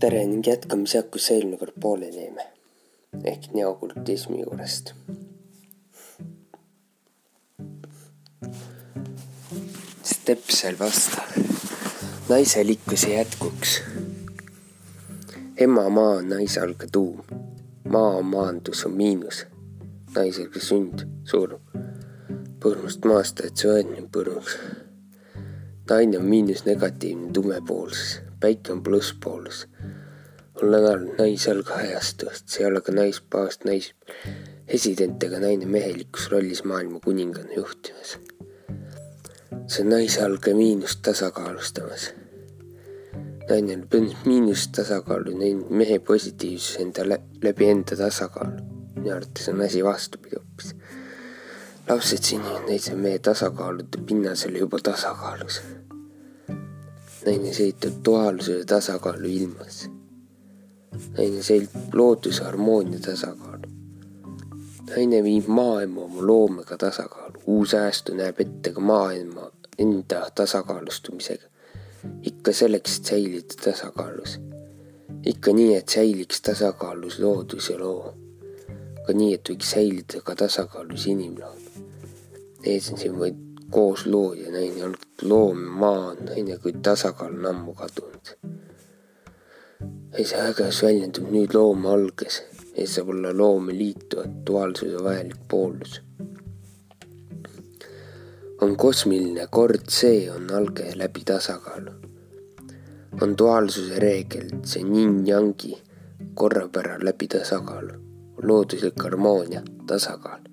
tere ning jätkame sealt, kus eelmine kord pooleli jäime. ehk neokultismi juurest. Stepsel vastab. naiselikkuse jätkuks. ema maa on naise alga tuum. maa maandus on miinus. naisega sünd, surm. põrmust maast, et see õnn põrmus. naine on miinus negatiivne tumepoolsus päike on plusspoolus. Olla naisalg ajastust, see ei ole ka naispaast, nais resident ega naine mehelikus rollis maailma kuningana juhtimas. see on naisalge miinust tasakaalustamas. naine on miinust tasakaalu näinud mehe positiivsus enda läbi enda tasakaalu. minu arvates on asi vastupidi hoopis. lapsed sünnivad neise mehe tasakaalude pinnasel juba tasakaalus naine säilitab duaalsuse tasakaalu ilmas. Naine säilitab looduse harmoonia tasakaalu. naine viib maailma oma loomega tasakaalu, uus ajastu näeb ette ka maailma enda tasakaalustumisega. ikka selleks, et säilida tasakaalus. ikka nii, et säiliks tasakaalus loodus ja loom. ka nii, et võiks säilida ka tasakaalus inimloom. ees on siin vaid koos looja naine olnud loom, maa on naine, kuid tasakaal on ammu kadunud. See ägeus väljendub nüüd looma alges, ees saab olla loomeliitu aktuaalsuse vajalik poolus. on kosmiline kord, see on alge läbi tasakaalu. on duaalsuse reegel, see yin-yangi korrapära läbi tasakaalu, looduslik harmoonia, tasakaal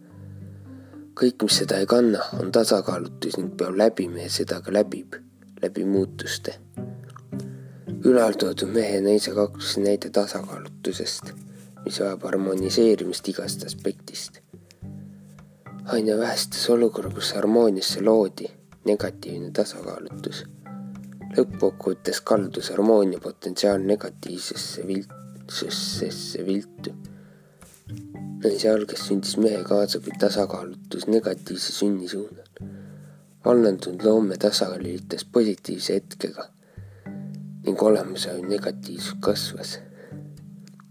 kõik, mis seda ei kanna, on tasakaalutus ning peab läbima ja seda ka läbib, läbi muutuste. Ülaltoodud mehe ja naise kakluse näide tasakaalutusest, mis vajab harmoniseerimist igast aspektist. aina vähestes olukorra, kus harmooniasse loodi negatiivne tasakaalutus. lõppkokkuvõttes kaldus harmoonia potentsiaal negatiivsesse viltsusesse viltu naise algest sündis mehe kaasabil tasakaalutus negatiivse sünni suunal. vallandunud loome tasakaalulitas positiivse hetkega ning olemusaeg negatiivsus kasvas.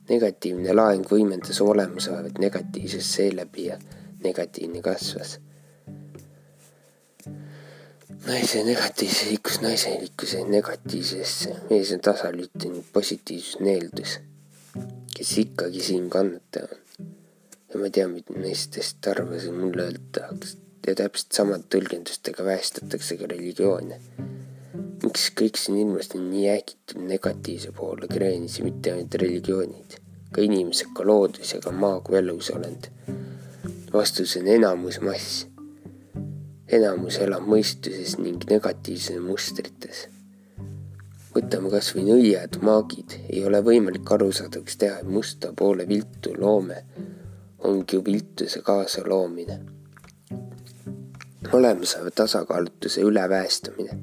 negatiivne laeng võimendas olemusaevat negatiivsest seeläbi ja negatiivne kasvas. naise negatiivse liikus naiselikkuse negatiivsesse, mees on tasalülitud positiivsus on eeldus, kes ikkagi siin kannatavad ja ma ei tea, mida neistest arvas ja mulle öelda tahaks. ja täpselt samade tõlgendustega väestatakse ka religioone. Miks kõik siin ilmast on nii äkitult negatiivse poole kreenis ja mitte ainult religioonid, ka inimesed, ka loodus ja ka maa kui elusolend. vastus on enamus mass. enamus elab mõistuses ning negatiivses mustrites võtame kas või nõiad, maagid, ei ole võimalik arusaadavaks teha, et musta poole viltu loome ongi ju viltuse kaasaloomine. olemasolu tasakaalutuse üleväestamine.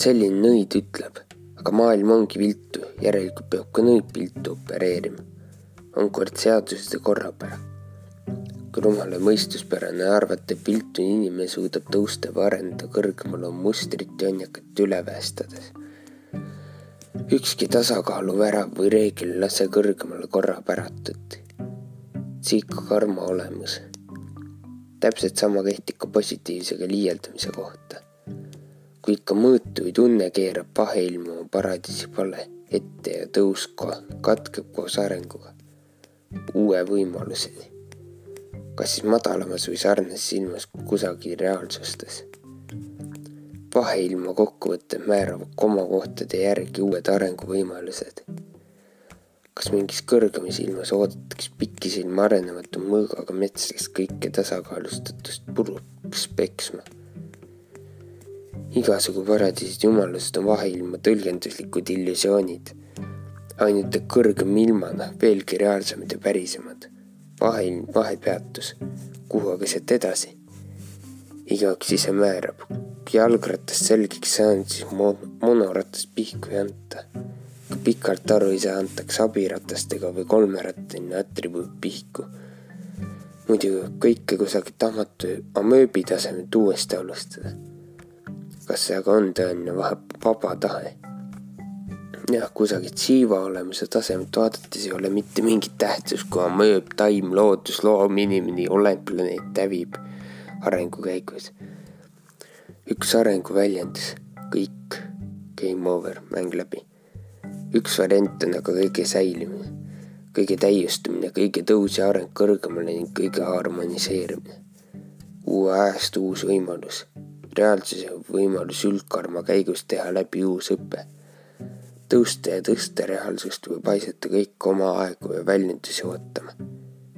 Selline nõid ütleb, aga maailm ongi viltu, järelikult peab ka nõid viltu opereerima. on kord seadused ja korrapära. kui rumala mõistuspärane arvata, et viltu inimene suudab tõusta või arendada kõrgemale oma mustrit ja onjakat üle väestades ükski tasakaaluvärav või reegel ei lase kõrgemale korrapäratut psüühokarma olemus. täpselt sama kehtib ka positiivsega liialdamise kohta. Kui ikka mõõtu või tunne keerab pahe ilmuma paradiisi pale ette ja tõus katkeb koos arenguga, uue võimaluseni. kas siis madalamas või sarnases ilmas kusagil reaalsustes. paheilma kokkuvõtted määravad komakohtade järgi uued arenguvõimalused kas mingis kõrgemas ilmas oodatakse pikisilma arenematu mõõgaga metslas kõike tasakaalustatust puruks peksma. Igasugu paradiisid jumalused on vaheilma tõlgenduslikud illusioonid. ainult kõrgem ilmana veelgi reaalsemad ja pärisemad. vaheilm, vahepeatus, kuhu aga sealt edasi? igaüks ise määrab. kui jalgratast selgeks saanud, siis monoratast pihku ei anta pikalt aru ei saa, antakse abiratastega või kolmerattaline atribuut pihku. muidu kõike kusagilt ahmatu amööbi tasemelt uuesti alustada. Kas see aga on tõeline vaba tahe? jah, kusagilt siiva olemuse tasemelt vaadates ei ole mitte mingit tähtsust, kui mõjub taim, loodus, loom, inimene, olend, planeet hävib arengu käigus. üks arengu väljendus, kõik, game over, mäng läbi. üks variant on aga kõige säilimine, kõige täiustumine, kõige tõus ja areng kõrgemale ning kõige harmoniseerimine. uue ajastu uus võimalus, reaalsuse võimalus üldkarma käigus teha läbi uus õpe tõusta ja tõsta reaalsust või paisata kõik oma aegu ja väljendusi ootama.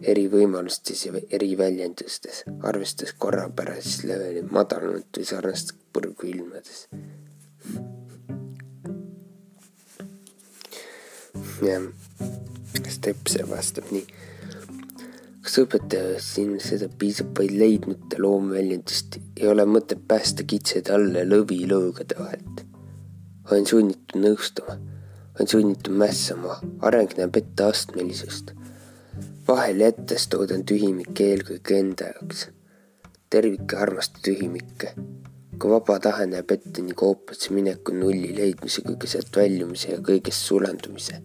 eri võimalustes ja eri väljendustes, arvestades korrapärases leveli madalamat või sarnast põrgu ilmades. ja Stepse vastab nii. Kas õpetaja siin seda piisab vaid leidmata loomväljendust, ei ole mõtet päästa kitsed alla lõvilõugade vahelt olen sunnitud nõustuma, olen sunnitud mässama, areng näeb ette astmelisust. vahel jättes toodan tühimikke eelkõige enda jaoks. tervik ei armasta tühimikke. kui vaba tahe näeb ette nii koopasse mineku nulli leidmise kui ka sealt väljumise ja kõigest sulandumise,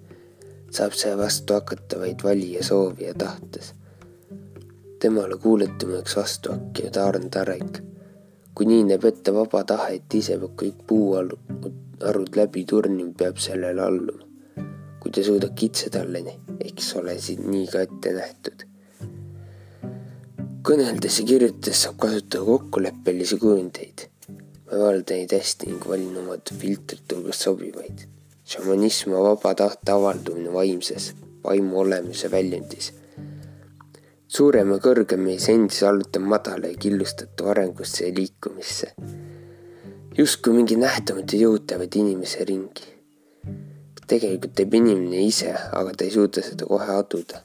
saab see vastu hakata vaid valija soovi ja tahtes. Temale kuuletumaks vastu hakkiv taarn tarek kui nii näeb ette vaba tahe, et ise peab kõik puualud arud läbi turnima, peab sellele alluma. kui ta suudab kitsetalleni, eks ole siin nii ka ette nähtud. kõneldes ja kirjutades saab kasutada kokkuleppelisi kujundeid. ma valdan neid hästi ning valin omad filtrite hulgast sobivaid. šamanism on vaba tahte avaldumine vaimses, vaimu olemise väljundis suurem ja kõrgem meis endis allutab madala ja killustatu arengusse ja liikumisse justkui mingi nähtamatu jõud teevad inimese ringi. tegelikult teeb inimene ise, aga ta ei suuda seda kohe aduda.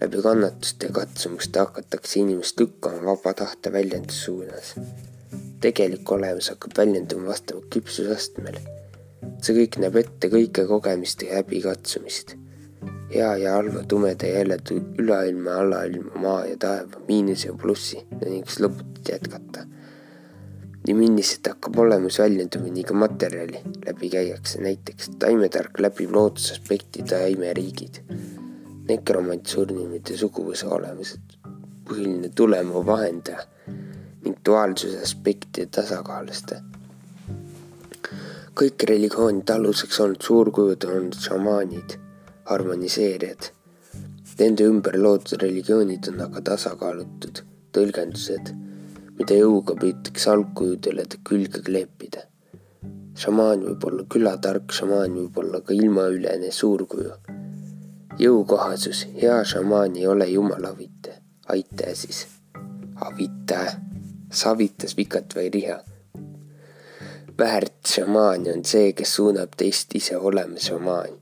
läbi kannatuste ja katsumuste hakatakse inimest lükkama vaba tahte väljenduse suunas. tegelik olemus hakkab väljenduma vastavalt küpsusastmele. see kõik näeb ette kõike kogemist ja häbikatsumist. Hea ja halva, tumeda ja heleda, ülailma, alailma, maa ja taeva, miinuse ja plussi. Ning siis lõputult jätkata. Nii millised hakkab nii ka materjali läbi käiakse, näiteks taimetark läbib loodusaspekti taimeriigid, nekromant surnimite suguvõsa olemused, põhiline tulema vahendaja ning duaalsuse aspekti tasakaalustaja. kõik religioonide aluseks olnud suurkujud on šamaanid, harmoniseerijad. Nende ümber loodud religioonid on aga tasakaalutud tõlgendused mida jõuga püütakse algkujudele külge kleepida. šamaan võib olla külatark, šamaan võib olla ka ilmaülene suurkuju. jõukohasus, hea šamaan ei ole jumala avitaja, aitaja siis. avitaja, savitas vikat või riha. väärt šamaan on see, kes suunab teist ise olema šamaan.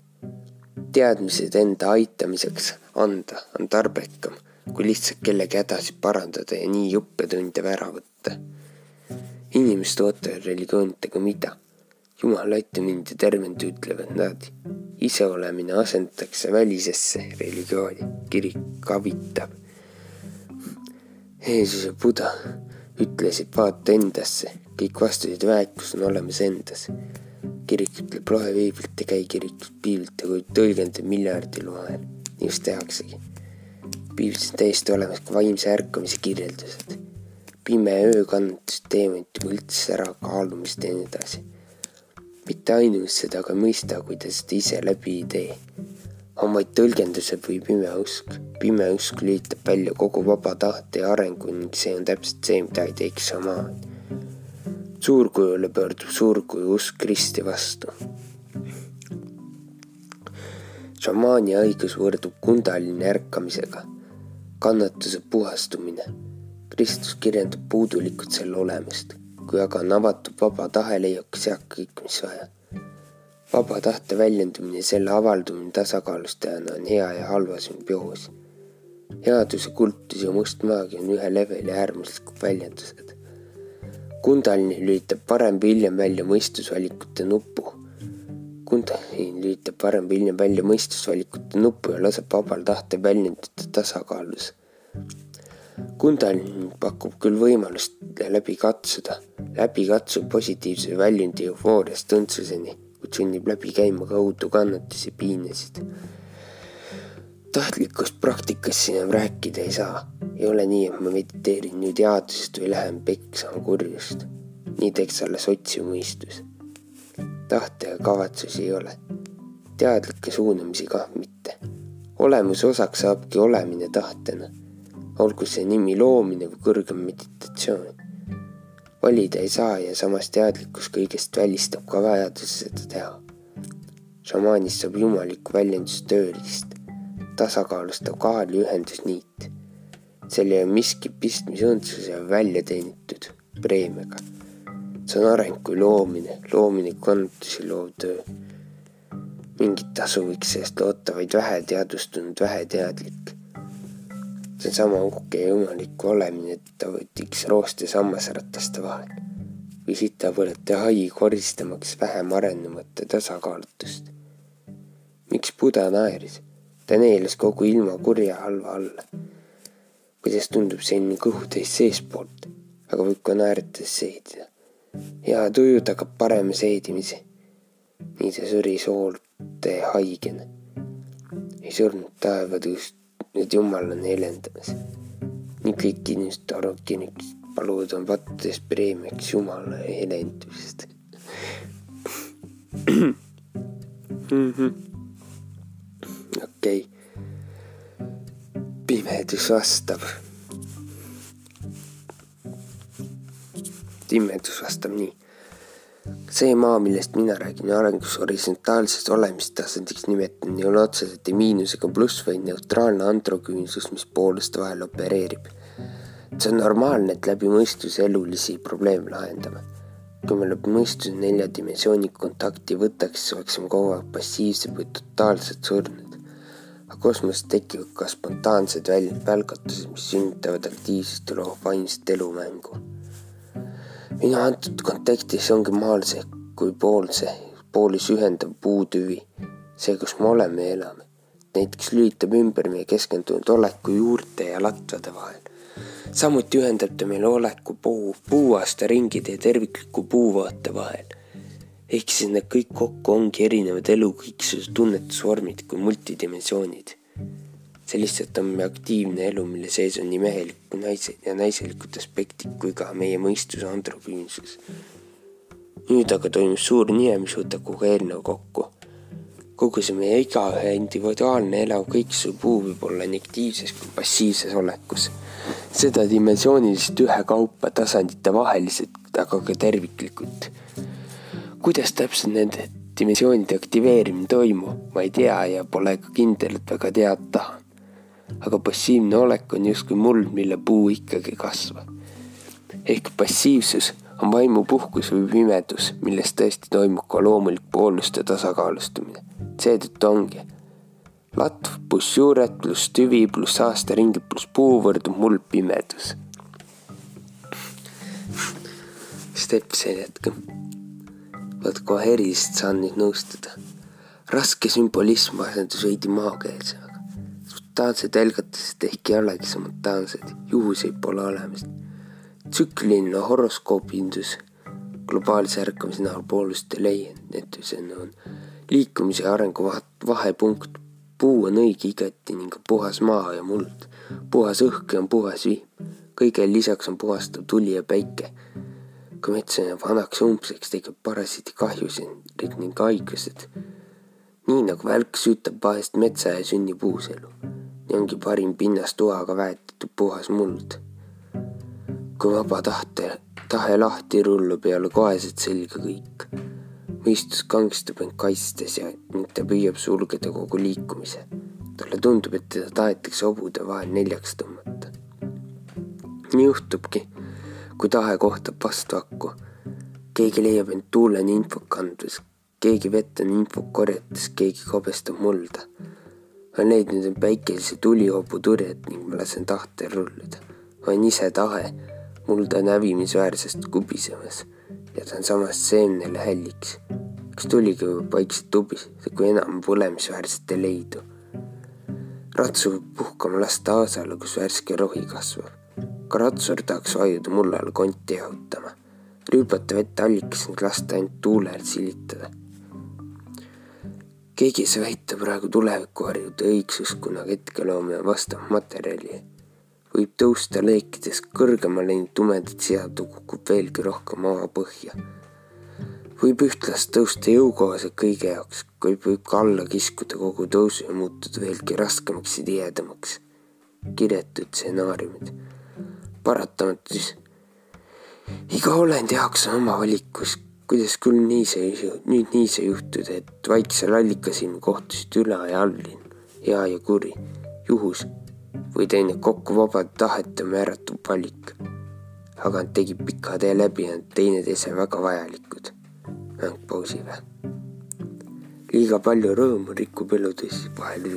Teadmised enda aitamiseks anda on tarbekam kui lihtsalt kellegi hädasid parandada ja nii õppetunde ära võtta. inimesed ootavad religioonidega mida? Jumal aita mind ja tervenda, ütlevad nad. iseolemine asendatakse välisesse religiooni, kirik avitab. Jeesus ja Buda ütlesid vaata endasse, kõik vastused väekus on olemas endas. Kirik ütleb loe piiblit ja käi kirikus piiblit ja kui tõlgendad miljardil vahel, nii just tehaksegi piiblis on täiesti olemas ka vaimse ärkamise kirjeldused. pime öö kannatus, teemant, võlts, ära kaalumist ja nii edasi. mitte ainult seda aga mõista, kui ta seda ise läbi ei tee. on vaid tõlgendused või pime usk. pime usk lülitab välja kogu vaba tahte ja arengu ning see on täpselt see, mida ei teeks šamaan. Suurkujule pöördub suurkuju usk Kristi vastu šamaani õigus võrdub kundaline ärkamisega kannatuse puhastumine. Kristus kirjeldab puudulikult selle olemust, kui aga on avatud vaba tahe, leiab sealt kõik, mis vaja. vaba tahte väljendumine selle avaldumine tasakaalustajana on hea ja halva sümbioos. headuse kultus ja must maagia on ühe leveli äärmuslikud väljendused. Kundalini lülitab varem või hiljem välja mõistusvalikute nupu Kundalini lülitab varem või hiljem välja mõistusvalikute nupu ja laseb vabal tahtel väljenduda tasakaalus. Kundalini pakub küll võimalust läbi katsuda, läbi katsuda positiivse väljundi eufooriast õndsuseni, kuid sunnib läbi käima kaudu kannatusi, piinasid. Tahtlikust praktikast siin enam rääkida ei saa. ei ole nii, et ma mediteerin nüüd jaatusest või lähen peksama kurjust. nii teeks alles otsiv mõistus. tahte ja kavatsusi ei ole. teadlikke suunamisi kah mitte. olemuse osaks saabki olemine tahtena olgu see nimi loomine või kõrgem meditatsioon. valida ei saa ja samas teadlikkus kõigest välistab ka vajaduse seda teha. šamaanist saab jumalikku väljendust tööriist, tasakaalustav kaal ja ühendusniit. seal ei ole miski pistmist õndsuse ja välja teenitud preemiaga. see on areng kui loomine, loomine kannatusi loov töö mingit tasu võiks sellest loota vaid väheteadvustunud väheteadlik see on sama uhke ja jumalik olemine, et ta võtiks rooste sammasrataste vahel või sitapõlete hai koristamaks vähem arenumate tasakaalutust. miks Buda naeris? Ta neelas kogu ilma kurja halva alla. kuidas tundub see nii kõhutäis seestpoolt, aga võib ka naeratades seedida. hea tuju tagab parema seedimise. nii ta suri soolte haigena. ei surnud taevatõust nüüd Jumal on helendamas. nii kõik inimesed arvavad, paluvad on vattes preemiaks Jumala helendust okei okay.. pimedus vastab. pimedus vastab nii see maa, millest mina räägin arengus horisontaalsest olemistasandiks nimetan, ei ole otseselt ei miinus ega pluss, vaid neutraalne androküünsus, mis pooluste vahel opereerib. see on normaalne, et läbi mõistuse elulisi probleeme lahendame. kui me läbi mõistuse nelja dimensiooni kontakti võtaks, siis oleksime kogu aeg passiivsed või totaalselt surnud. Aga kosmoses tekivad ka spontaansed välgatused, mis sünnitavad aktiivsust ja vaimset elumängu minu antud kontekstis ongi maal see kui pool see, poolis ühendav puutüvi, see, kus me oleme ja elame. näiteks lülitab ümber meie keskendunud oleku juurte ja latvade vahel. samuti ühendab ta meile oleku puu, puuaasta ringide ja tervikliku puuvaate vahel. Ehk siis need kõik kokku ongi erinevad elukõiksuse tunnetusvormid kui multidimensioonid see lihtsalt on meie aktiivne elu, mille sees on nii mehelikku naise ja naiselikud aspektid kui ka meie mõistuse androküünsus. nüüd aga toimub suur nihe, mis võtab kogu eelnõu kokku. kogu see meie igaühe individuaalne elav kõiksusepuu võib olla nii aktiivses kui passiivses olekus. seda dimensiooniliselt ühekaupa tasandite vaheliselt, aga ka terviklikult. Kuidas täpselt nende dimensioonide aktiveerimine toimub, ma ei tea ja pole ka kindel, et väga teada tahan aga passiivne olek on justkui muld, mille puu ikkagi kasvab. ehk passiivsus on vaimupuhkus või pimedus, milles tõesti toimub ka loomulik pooluste tasakaalustumine. seetõttu ongi latv pluss juured pluss tüvi pluss aastaringid pluss puu võrdub muld pimedus. Stepsen jätkab. Vaat kohe erilist saan nüüd nõustuda. raske sümbolism asendus veidi maakeelsega spontaansed algatused ehk ei olegi spontaansed, juhuseid pole olemas. tsükliline horoskoobindus globaalse ärkamise näol pooluste leiendusena on liikumise ja arengu vahepunkt. puu on õige igati ning puhas maa ja muld, puhas õhk ja on puhas vihm. kõigele lisaks on puhastav tuli ja päike. Kui mets jääb vanaks umbseks, tekib parasiidi kahjusid ning haigused. nii nagu välk süütab vahest metsa ja sünnib uus elu ja ongi parim pinnastuhaga väetatud puhas muld. kui vaba tahte, tahe lahti rullub, ei ole koheselt selge kõik. mõistus kangstab end kaitstes ja ning ta püüab sulgeda kogu liikumise. talle tundub, et teda tahetakse hobude vahel neljaks tõmmata. nii juhtubki, kui tahe kohtab vastu akku. keegi leiab end tuuleni infot kandmas, keegi vett on infot korjates, keegi kobestab mulda olen leidnud end päikese tulihoobu turjet ning ma lasen tahtel rullida. olen ise tahe, mulda nävimisväärsest kubisemas ja ta on samas seemnele hälliks. kas tuligi vaikselt tubiseda, kui enam põlemisväärset ei leidu? ratsu puhkama lasta aasale, kus värske rohi kasvab. Ka ratsur tahaks vajuda mullal konti jahutama, rüübata vett allikas ning lasta ainult tuulel silitada. keegi ei saa väita praegu tulevikuharjude õigsust, kuna hetkeloomine vastab materjali. võib tõusta leekides kõrgemale ning tumedad seadu kukub veelgi rohkem maapõhja. võib ühtlast tõusta jõukohaselt kõige jaoks, kuid võib ka alla kiskuda kogu tõusu ja muutuda veelgi raskemaks ja tihedamaks. kirjetud stsenaariumid. Paratamatus. iga olend on oma valikus kuidas küll nii see, nüüd nii see juhtuda, et vaiksel allikasilm kohtusid üla ja alllinn, hea ja kuri, juhus või teine kokku vabade tahete määratud valik. aga nad tegid pika tee läbi ja teineteise väga vajalikud. mäng pausi või? liiga palju rõõmu rikub elutõsi vahel.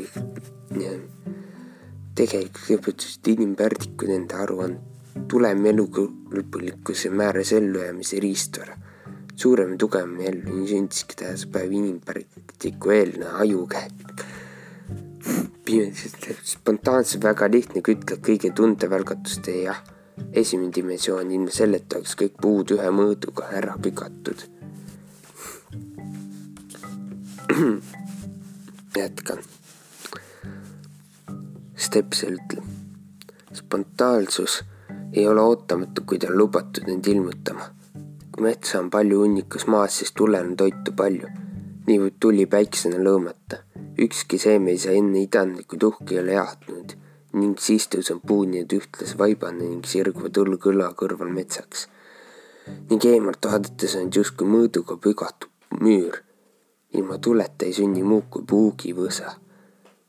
tegelikult lõpetasid inimpärdikud enda aruande tulem elukõlbulikkuse määras ellujäämise riistvara suurem ja tugevam ellu, nii sündiski tänase päeva inimpraktiku eelne ajukäek. spontaanselt väga lihtne, ütled kõige tundevälgatuste jah. esimene dimensioon ilma selleta oleks kõik puud ühe mõõduga ära pügatud. jätkan. Stepsel ütleb, spontaansus ei ole ootamatu, kui ta on lubatud end ilmutama kui metsa on palju hunnikus maas, siis tulel on toitu palju. nii võib tuli päiksena lõõmata. ükski seeme ei saa enne idanlikku tuhki ole jahtnud ning siis tõuseb puu nii, et ühtlas vaibane ning sirguvad õlg-õla kõrval metsaks. ning eemalt vaadates on justkui mõõduga pügatud müür. ilma tuleta ei sünni muud kui puugivõsa.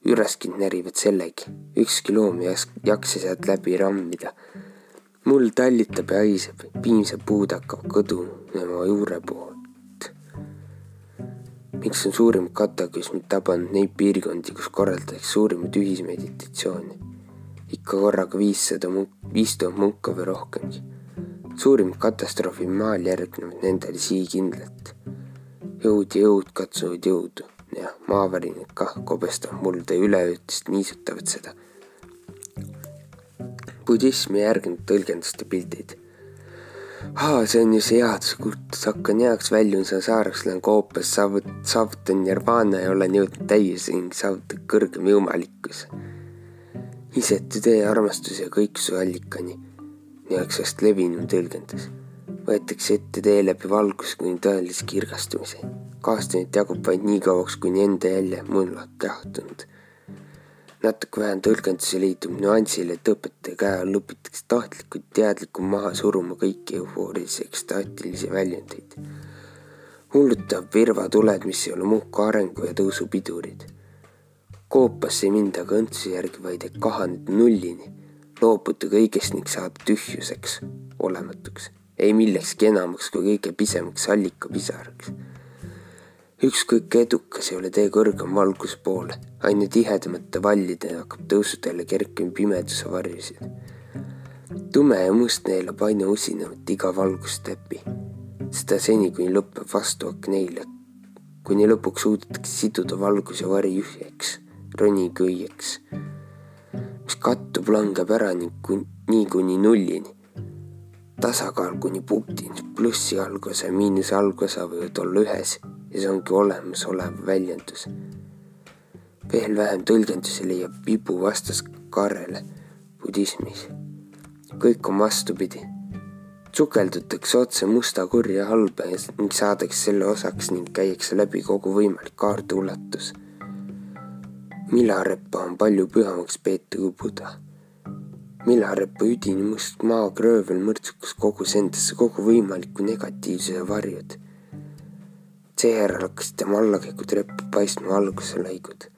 üraskid närivad sellegi, ükski loom ei jaksa sealt läbi rammida muld tallitab ja haiseb, piimsed puud hakkavad kõdunema juure poolt. miks on suurim kataklüsmid tabanud neid piirkondi, kus korraldatakse suurimaid ühismeditatsioone? ikka korraga viissada munk-, viis tuhat munka või rohkemgi. suurimad katastroofid maal järgnevad nendele sihikindlalt. jõud ja jõud katsuvad jõudu, jah, maavärinad kah kobestavad mulda ja üleöötist niisutavad seda budismi järginud tõlgenduste pildid. aa, see on ju see headuse kultus, hakkan heaks, väljun seal saareks, lähen koopas, saavut-, saavutan nirvana ja olen jõudnud täiuse ning saavutan kõrgem jumalikkuse. isetu tee armastuse ja kõiksuse allikani, nii oleks vast levinum tõlgendus. võetakse ette tee läbi valgus kuni tõelise kirgastumise. kaastunnet jagub vaid nii kauaks, kuni enda jälje mõnulalt jahtunud natuke vähem tõlgendusi liitub nüansile, et õpetaja käe all õpitakse tahtlikult teadlikult maha suruma kõiki eufoorilisi ekstaatilisi väljundeid. hullutav virvatuled, mis ei ole muud kui arengu ja tõusu pidurid. koopasse ei minda aga õndsuse järgi, vaid et kahaneda nullini, loobuda kõigest ning saada tühjuseks, olematuks, ei millekski enamaks kui kõige pisemaks allikapisaraks ükskõik edukas ei ole tee kõrgem valguse poole, aina tihedamate vallide hakkab tõusudele kerkima pimeduse varjusid. tume ja must neelab aina usinamalt iga valgustäpi, seda seni, kuni lõpeb vastuhakk neile, kuni lõpuks suudetakse siduda valgus ja vari üheks, roniga õieks, mis kattub, langeb ära ning kun, nii kuni nullini. Tasakaal kuni punktini, plussi algosa ja miinuse algosa võivad olla ühes ja see ongi olemasolev väljendus. veel vähem tõlgendusi leiab vibu vastaskarrele budismis. kõik on vastupidi. sukeldutakse otse musta kurja halba ning saadakse selle osaks ning käiakse läbi kogu võimalik kaarde ulatus. milarepa on palju pühamaks peetud kui buda milarepa üdini must maakröövel mõrtsukas kogus endasse kogu võimaliku negatiivsuse varjud seejärel hakkasid tema allakäigu treppu paistma valguse lõigud.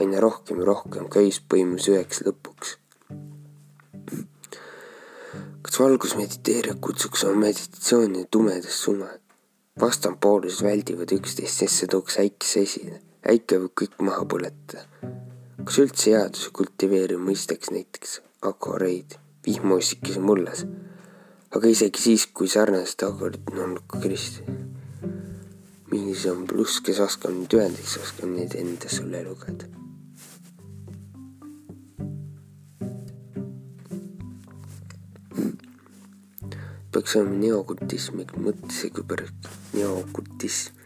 aina rohkem ja rohkem köis põimus üheks lõpuks. kas valgusmediteerija kutsuks oma meditatsiooni tumedas sume? vastandpoolused väldivad üksteist, sest see tooks äikese esile. äike võib kõik maha põletada. kas üldse headuse kultiveerimine mõistaks näiteks akoreid, vihmaussikese mullas? aga isegi siis, kui sarnased akorid on olnud ka Miinus on pluss, kes oskab nüüd ühendiks, oskab neid enda sulle lugeda. peaks olema neokultism, mõtlesin, kui pärast neokultism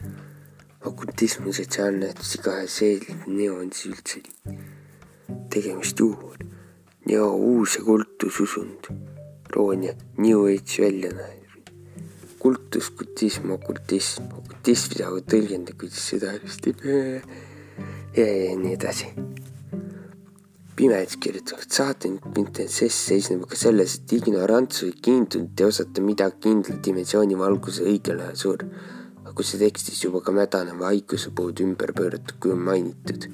okultism on sotsiaalnähtus igaühes eeldab neo on siis üldse tegemist juhul. Neo uus ja kultususund, roonia New Age väljanäe. Kultus, kultism, okultism, okultismi saavad tõlgendada, kuidas seda hästi ja, ja nii edasi. pimedad kirjutavad, saatanlik intentsess seisneb aga selles, et ignorantsus või kiindunult ei osata midagi kindla dimensiooni valguse õigel ajal surra kui see tekstis juba ka mädaneva haiguse puhul ümber pööratud kujul mainitud.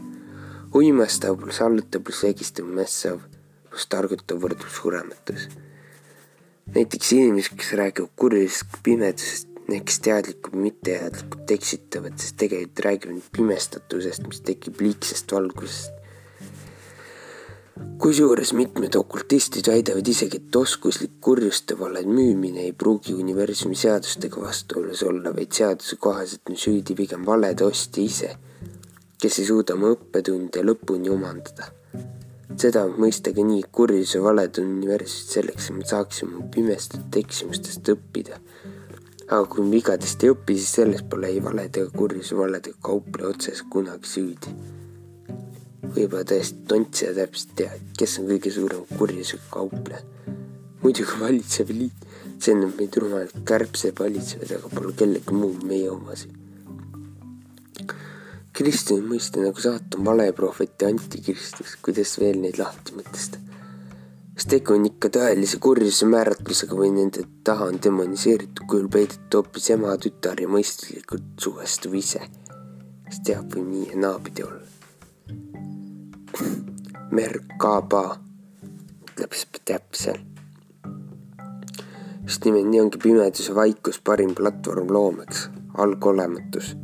uimastav pluss allutav pluss vägistav mässav pluss targutav võrdub surematus. Näiteks inimesed, kes räägivad kurjusest pimedusest, need, kes teadlikult mitteteadlikult eksitavad, sest tegelikult räägivad pimestatusest, mis tekib liigsest valgusest kusjuures mitmed okultistid väidavad isegi, et oskuslik kurjuste valede müümine ei pruugi universumi seadustega vastuolus olla, vaid seaduse kohaselt on süüdi pigem valede ostja ise, kes ei suuda oma õppetunde lõpuni omandada. Seda mõistagi nii, kurjuse valed on universumit selleks, et me saaksime pimestatud eksimustest õppida. aga kui me vigadest ei õpi, siis selles pole ei valede ega kurjuse valedega kaupleja otseselt kunagi süüdi võib-olla tõesti tontsija täpselt teab, kes on kõige suurem kurjusega kaupleja. muidugi valitsev liit, see on meid rumalalt kärbseb valitsevad, aga pole kellegi muu meie omasid. Kristuse mõiste nagu saatan, valeprohvet ja antikristus, kuidas veel neid lahti mõtestada. kas tegu on ikka tõelise kurjuse määratlusega või nende taha on demoniseeritud kujul peidetud hoopis ema, tütar ja mõistlikult suhestuv ise, kes teab, võib nii ja naapidi olla Merkaba ütleb siis täpselt. just nimelt nii ongi pimeduse vaikus parim platvorm loomeks, algolematus.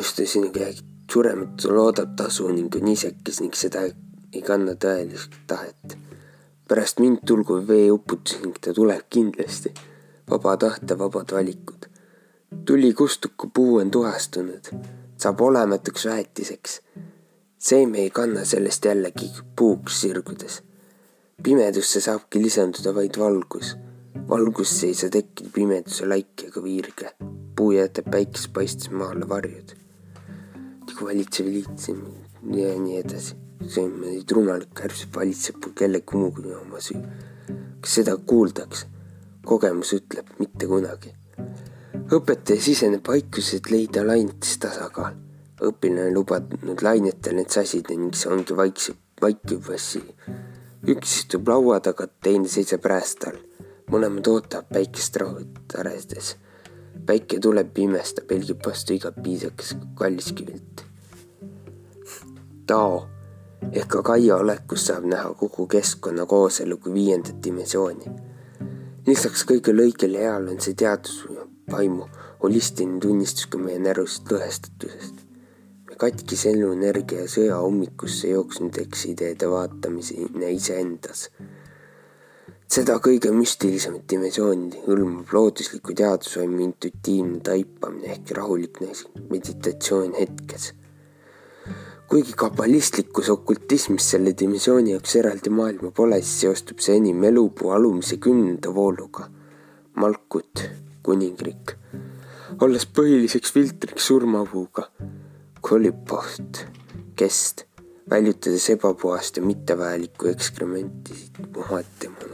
Siin räägib, surematu loodab tasu ning on isekes ning seda ei kanna tõelist tahet. pärast mind tulgu veeuputus ning ta tuleb kindlasti. vaba tahte, vabad valikud. tuli kustub, kui puu on tuhastunud, saab olematuks väetiseks seeme ei kanna sellest jällegi puuks sirgudes. pimedusse saabki lisanduda vaid valgus. valgusse ei saa tekkida pimeduse laik ega viirge. puu jätab päikest paistes maale varjud. Valitsev liit ja nii edasi. see on neid rumalat kärbseb, valitseb kellegi muu oma süü. kas seda kuuldakse? kogemus ütleb mitte kunagi. õpetaja siseneb vaikuses, et leida laintes tasakaal õpilane lubanud lainetel need sasida ning see ongi vaikse, vaikiv vassi. üks istub laua taga, teine seisab räästa all. mõlemad ootavad päikest rahulikult äredes. Päike tuleb, pimestab, helgib vastu igat piisakas kalliskivilt. Tao ehk ka Kaia olekus saab näha kogu keskkonna kooselu kui viiendat dimensiooni. lisaks kõigele õigele heale on see teadus vaimu holistiline tunnistus ka meie närvist lõhestatusest katkis eluenergia ja sõja ummikusse jooksnud eksideede vaatamiseni iseendas. Seda kõige müstilisemat dimensiooni hõlmab loodusliku teadusvaimu intuitiivne taipamine ehk rahulik meditatsioon hetkes. kuigi kabalistlikus okultismis selle dimensiooni jaoks eraldi maailma pole, siis seostub see enim elupuu alumise kümnenda vooluga. Malkut, kuningriik, olles põhiliseks filtriks surmapuuga kolipoht, kest, väljutades ebapuhast ja mittevajalikku ekskrementi puhati manu.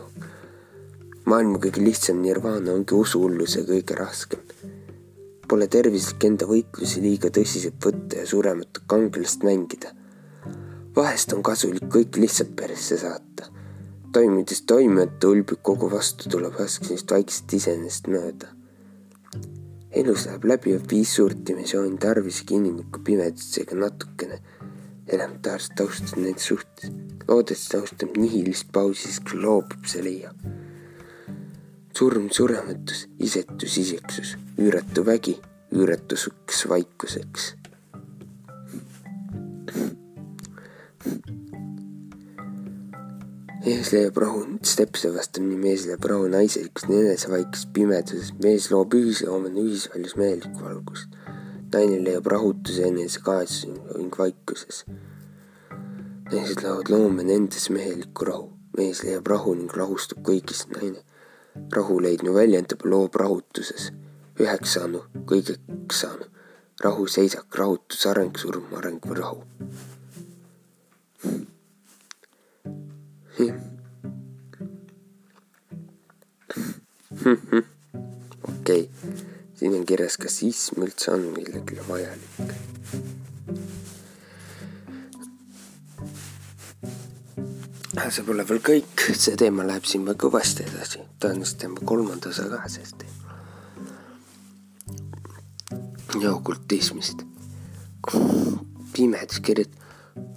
Maailma kõige lihtsam nirvana ongi usuhulluse kõige raskem. Pole tervislik enda võitlusi liiga tõsiselt võtta ja surematut kangelast mängida. vahest on kasulik kõik lihtsalt persse saata. toimides toimimata ulbib kogu vastu, tuleb raskest vaikselt iseenesest mööda elus läheb läbi viis suurt dimensiooni tarvisega inimliku pimedusega natukene elementaarset austust nende suhtes. loodes austab nihilist pausi, siis kui loobub, see leiab. Surm, surematus, isetus, iseksus, üüratu vägi, üüratusuks vaikuseks mees leiab rahu, Stepse vastab nii mees leiab rahu naiselikus enesevaikses pimeduses, mees loob ühisloomane ühisväljus mehelikku valgust. naine leiab rahutuse enese kahetsus ning vaikuses. naised loovad loomene endas mehelikku rahu, mees leiab rahu ning rahustub kõigis, naine rahu leidnu väljendab, loob rahutuses, üheks saanu, kõigeks saanu, rahuseisak, rahutus, areng, surm, areng või rahu. okei okay., siin on kirjas, kas ism üldse on millelegi vajalik. See pole veel kõik, see teema läheb siin veel kõvasti edasi, tõenäoliselt teeme kolmanda osa ka sellest ja okultismist. pimedus kirjutab,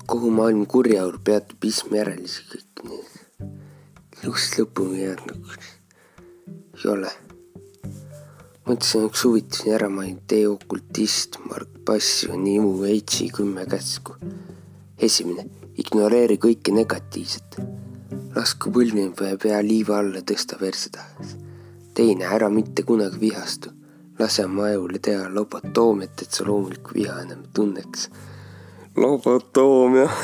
kogu maailm kurjaur peatub ism järelisi kõik need lust lõpuni jäänud nagu ei ole. mõtlesin üks huvitav ära mainida, tee okultist, Mark Passion, Imu Veitsi kümme käsku. esimene, ignoreeri kõike negatiivset. lasku põlvini või pea liiva alla, tõsta verse tahes. teine, ära mitte kunagi vihastu. lase oma ajule teha lobotoomiat, et sa loomulikku viha enam tunneks. lobotoomia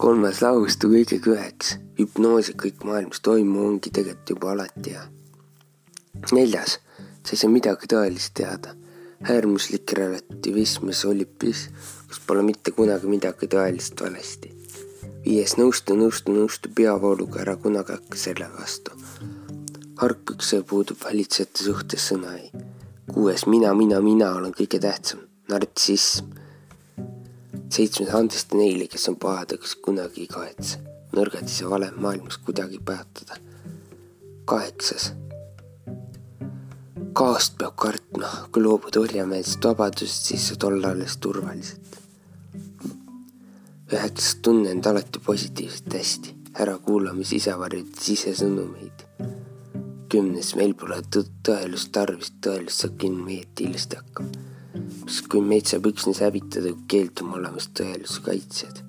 kolmas lahustu kõigega üheks hüpnoos ja kõik maailmas toimuv ongi tegelikult juba alati hea. neljas, sa ei saa midagi tõelist teada. äärmuslik relativism ja solipis, kus pole mitte kunagi midagi tõelist valesti. viies, nõustu, nõustu, nõustu peavooluga, ära kunagi hakka selle vastu. harkukse puudub valitsejate suhtes sõna ei. kuues, mina, mina, mina olen kõige tähtsam, nartsism seitsmes andesta neile, kes on pahad, aga kes kunagi ei kahetse nõrgad ei saa valem maailmas kuidagi peatada. kaheksas. kaost peab kartma, kui loobud orjameelsest vabadusest, siis saad olla alles turvaliselt. Üheksas, tunne end alati positiivselt hästi, ära kuulame sisevarjude sisesõnumeid. kümnes, meil pole tõelust tarvis, tõelust saab kinni meie tilsti hakkama. sest kui meid saab üksnes hävitada, keeldume olemast tõeluse kaitsjad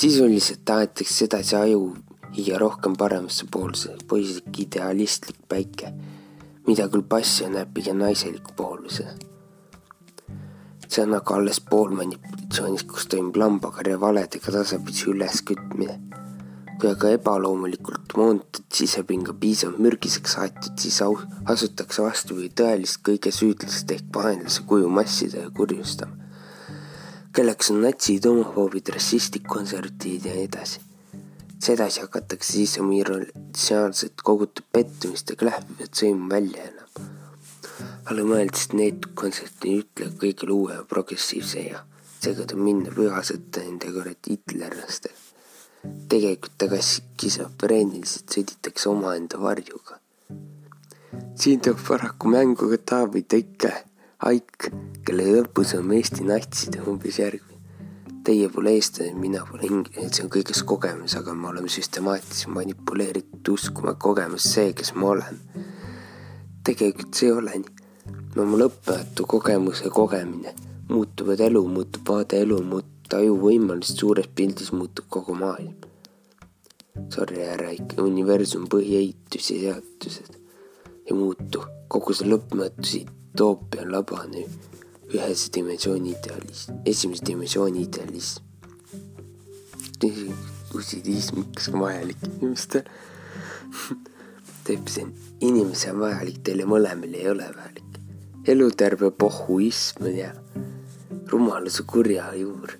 sisuliselt tahetakse sedasi aju viia rohkem paremasse poolse, poislik idealistlik päike, mida küll passio näeb pigem naiseliku pooluse. See on aga alles pool manipulatsioonist, kus toimub lambakarja valedega tasapisi üleskütmine. kui aga ebaloomulikult moonutatud sisepinga piisavalt mürgiseks aetud, siis asutakse vastupidi tõelist kõige süüdlast ehk vaenlase kuju massida ja kurjustama kelleks on natsid, homofoobid, rassistid, konservatiivid ja nii edasi. sedasi hakatakse siis oma irratsionaalset kogutud pettumist ja klähvivat sõimu välja enam. Alla mõeldes, et need kontseptid ei ütle kõigile uue ja progressiivse ja tuleb minna pühasõtta nende kuradi hitlerlastega. tegelikult aga skisofreeniliselt sõditakse omaenda varjuga. siin tuleb paraku mängu ka Taavi Tõike haik, kelle lõpus on Eesti natside umbes järgmine. Teie pole eestlane, mina pole inglane, see on kõiges kogemus, aga me oleme süstemaatiliselt manipuleeritud uskuma kogemus see, kes ma olen. tegelikult see ei ole nii. Oma lõppematu kogemuse kogemine muutuvad elu, muutub vaade elu, muutub aju võimalust suures pildis muutub kogu maailm. Sorry, härra ikka, universum põhiehitus ja seadused ei muutu, kogu see lõppmatu siit utoopia on labane ühese dimensiooni idealism, esimese dimensiooni idealism. usidiism ikka vajalik inimestele teeb see, inimese on vajalik, teile mõlemile ei ole vajalik. Eluterve pohhuism ja rumaluse kurja juur.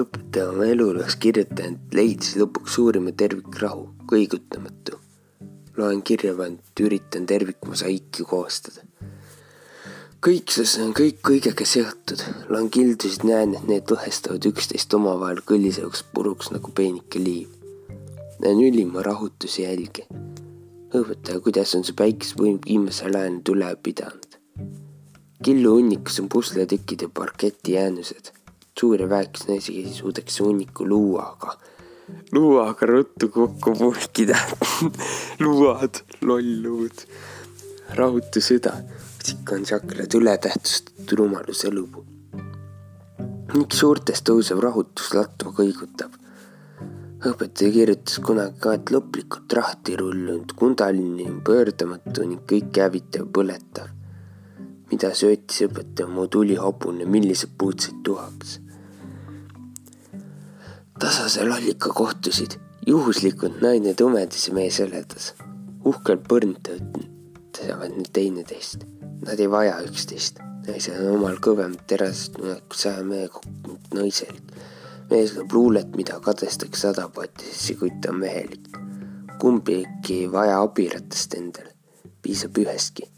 õpetaja oma eluloos kirjutanud leidis lõpuks suurima tervikrahu, kõigutamatu. loen kirja pandud, üritan tervikmosaiki koostada kõik see on kõik kõigega seotud. loen kildusid, näen, et need lõhestavad üksteist omavahel kõllisevaks puruks nagu peenike liiv. näen ülima rahutuse jälge. õpetaja, kuidas on see päikesevõim viimasel ajal üle pidanud. Killu hunnikus on pusletükid ja parketi jäänused. suur ja väekas naisega suudaks hunniku luua, aga luuaga ruttu kokku puhkida luuad, lollud, rahutu süda ikka on sakrad ületähtsustatud rumaluse lugu. miks suurtest tõusev rahutus latva kõigutab? õpetaja kirjutas kunagi ka, et lõplikult rahti rullunud kundalini on pöördamatu ning kõike hävitav, põletav. Mida söötis õpetaja mu tulihobune, millised puud said tuhaks. tasase lollika kohtusid juhuslikult naine tumedas ja mees heledas. uhkelt põrnitavad need teineteist Nad ei vaja üksteist. naisel on omal kõvem terasest mineku saja mehe kokkunud naiselik. mees loeb luulet, mida kadestaks sada patti, sest kuid ta on mehelik. kumbki ei vaja abiratast endale, piisab ühestki.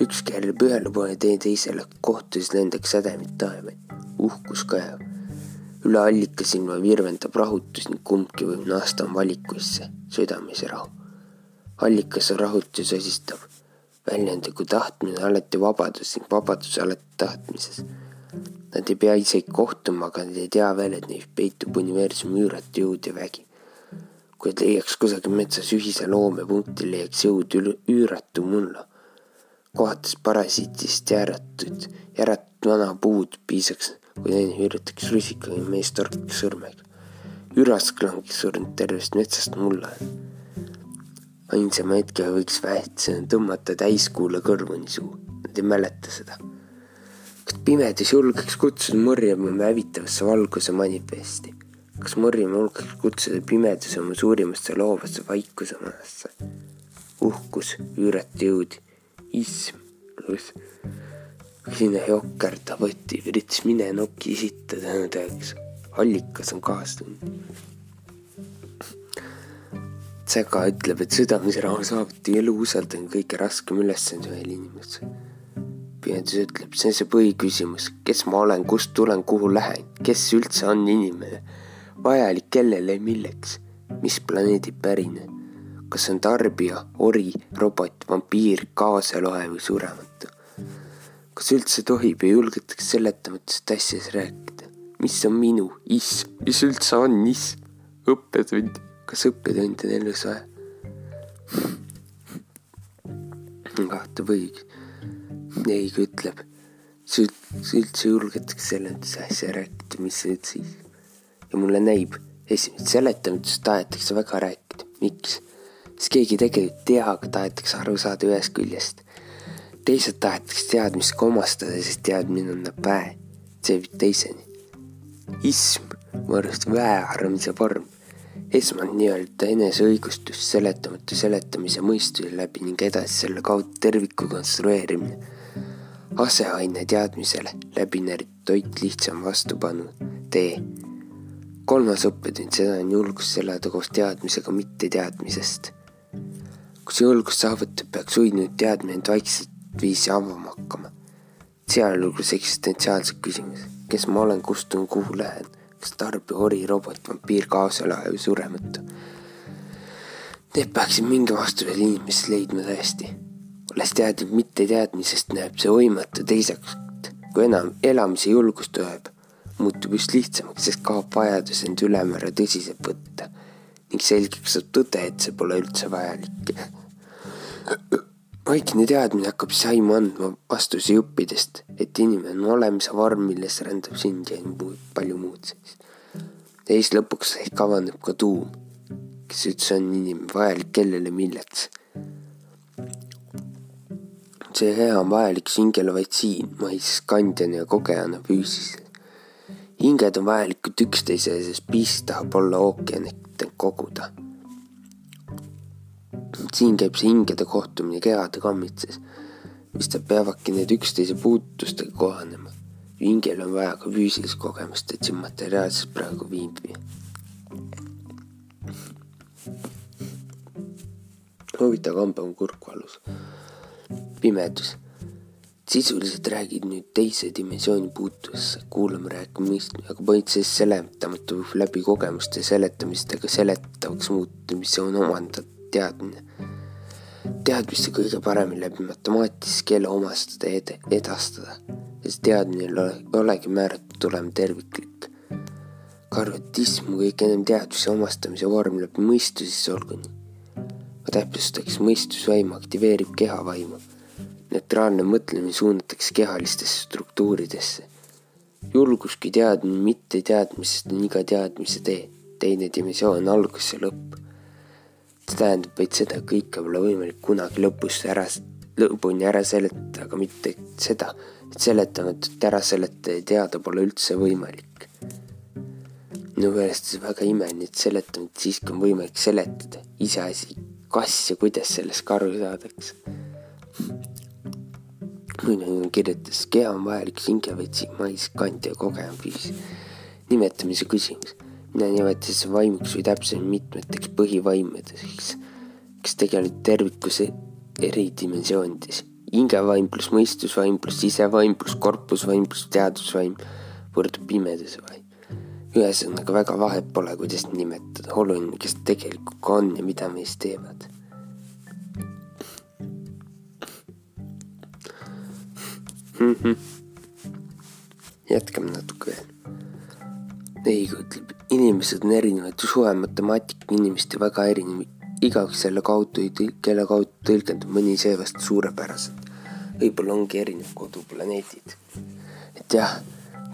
Üks keerab ühele poole, teine teisele, kohtudes lendaks sädemid taevaid. uhkus kajab üle allikasilma virvendab rahutus ning kumbki võib naasta valikuisse, südames ja rahu. allikas rahutus osistab, väljendagu kui tahtmine alati vabadus ning vabadus alati tahtmises. Nad ei pea isegi kohtuma, aga nad ei tea veel, et neis peitub universumi üüratu jõud ja vägi. kui leiaks kusagil metsas ühise loomepunkti, leiaks jõud üüratu mulla. Kohates parasiitist järatud, järatud vana puud piisaks kui naine hüürataks rusikaga ja mees torkaks sõrmega. ürask langes surnud tervest metsast mulla. ainsama hetkega võiks väetsena tõmmata täiskuule kõrvuni suu, nad ei mäleta seda. kas pimedus julgeks kutsuda morjama hävitavasse valguse manifesti? kas morjama julgeks kutsuda pimeduse oma suurimasse loovasse vaikuse manasse? uhkus, üüratu jõud, ism, sinna jokerda võti, üritas mine noki sitta tõeks. allikas on kaastund. Tsega ütleb, et südamise rahu saavuti elu usaldamine on kõige raskem ülesanne ühel inimesel. Pimedus ütleb, see on see põhiküsimus, kes ma olen, kust tulen, kuhu lähen, kes üldse on inimene, vajalik kellele, milleks, mis planeedi pärine, kas on tarbija, ori, robot, vampiir, kaasaloe või surematu kas üldse tohib ja julgetakse seletamatust asjast rääkida? mis on minu ism, mis üldse on ism? õppetund, kas õppetund on elus vaja? kahte põhiks. Neig ütleb, üldse julgetakse seletuse asja rääkida, mis see üldse is. ja mulle näib, esimest seletamatust tahetakse väga rääkida, miks? Sest keegi tegelikult ei tea, aga tahetakse aru saada ühest küljest teised tahetaks teadmist omastada, sest teadmine annab väe, see viib teiseni. ism, mu arust väe arvamise vorm, esmalt nii-öelda eneseõigustus, seletamatu seletamise mõistuse läbi ning edasi selle kaudu terviku konstrueerimine. aseaine teadmisele, läbinäritud toit lihtsam vastupanu, tee. kolmas õppetund, seda on julgus elada koos teadmisega mitteteadmisest kui see julgus saavutab, peaks uinunud teadmine end vaikselt viisi avama hakkama. sealhulgas eksistentsiaalsed küsimused, kes ma olen, kust tulen, kuhu lähen, kas tarbija, ori, robot, vampiir, kaaselaja või surematu. Need peaksid mingi vastuse inimesest leidma tõesti. olles teadlik mitteteadmisest, näeb see võimatu teiseks, kui enam elamise julgust tuleb, muutub just lihtsamaks, sest kaob vajadus end ülemäära tõsiselt võtta ning selgeks saab tõde, et see pole üldse vajalik vaikne teadmine hakkab siis aimu andma vastusi õppidest, et inimene on olemise vorm, milles rändab sind ja palju muud ja siis lõpuks ehk avaneb ka tuum, kes üldse on inimene vajalik kellele milleks. see hea on vajalik hingele vaid siin, mais kandjana ja kogejana füüsiliselt. Hinged on vajalikud üksteisele, sest piisk tahab olla ookean ehk koguda siin käib see hingede kohtumine kehade kammitses, mis ta peavadki need üksteise puutustega kohanema. hingel on vaja ka füüsilist kogemust, et siin materiaalses praegu viibida. huvitav kambe on kurkvalus. pimedus. Sisuliselt räägid nüüd teise dimensiooni rääkima mõistma, aga põhimõtteliselt seletamatu läbi kogemuste seletamistega seletavaks muuta, mis on omandatud teadmine. teadmist kõige paremini läbi matemaatilise keele omastada ja ed edastada, sest teadmine ei olegi määratud olema terviklik. karvatism kõige ennem teadvuse omastamise vorm läbi mõistusesse olgu nii. ma täpsustaks, mõistusvaim aktiveerib kehavaimu. Neutraalne mõtlemine suunatakse kehalistesse struktuuridesse. julgus kui teadmine mitteteadmisest on iga teadmise tee, teine dimensioon algus ja lõpp see tähendab vaid seda, kõike pole võimalik kunagi lõpus ära, lõpuni ära seletada, aga mitte seda, et seletamatut ära seletada ja teada pole üldse võimalik. minu meelest see väga imeline, et seletamist siiski on võimalik seletada, iseasi, kas ja kuidas sellest ka aru saadakse. Muidu kirjutas, keha on vajalik hingevetsi, mais, kant ja kogev viis. nimetamise küsimus. mina nimetasin vaimuks või täpsemalt mitmeteks põhivaimedeks, kes tegelevad tervikuse eridimensioonides. hingevaim pluss mõistusvaim pluss sisevaim pluss korpusvaim pluss teadusvaim võrdub pimeduse vaim. ühesõnaga väga vahet pole, kuidas nimetada, oluline, kes tegelikult ka on ja mida meist teevad mm. -hmm. jätkame natuke veel. Neigu ütleb, inimesed on erinevad, suhe matemaatika inimesti väga erinev, igaüks selle kaudu, kelle kaudu tõlgendab mõni seevast suurepäraselt. võib-olla ongi erinev koduplaneedid. et jah,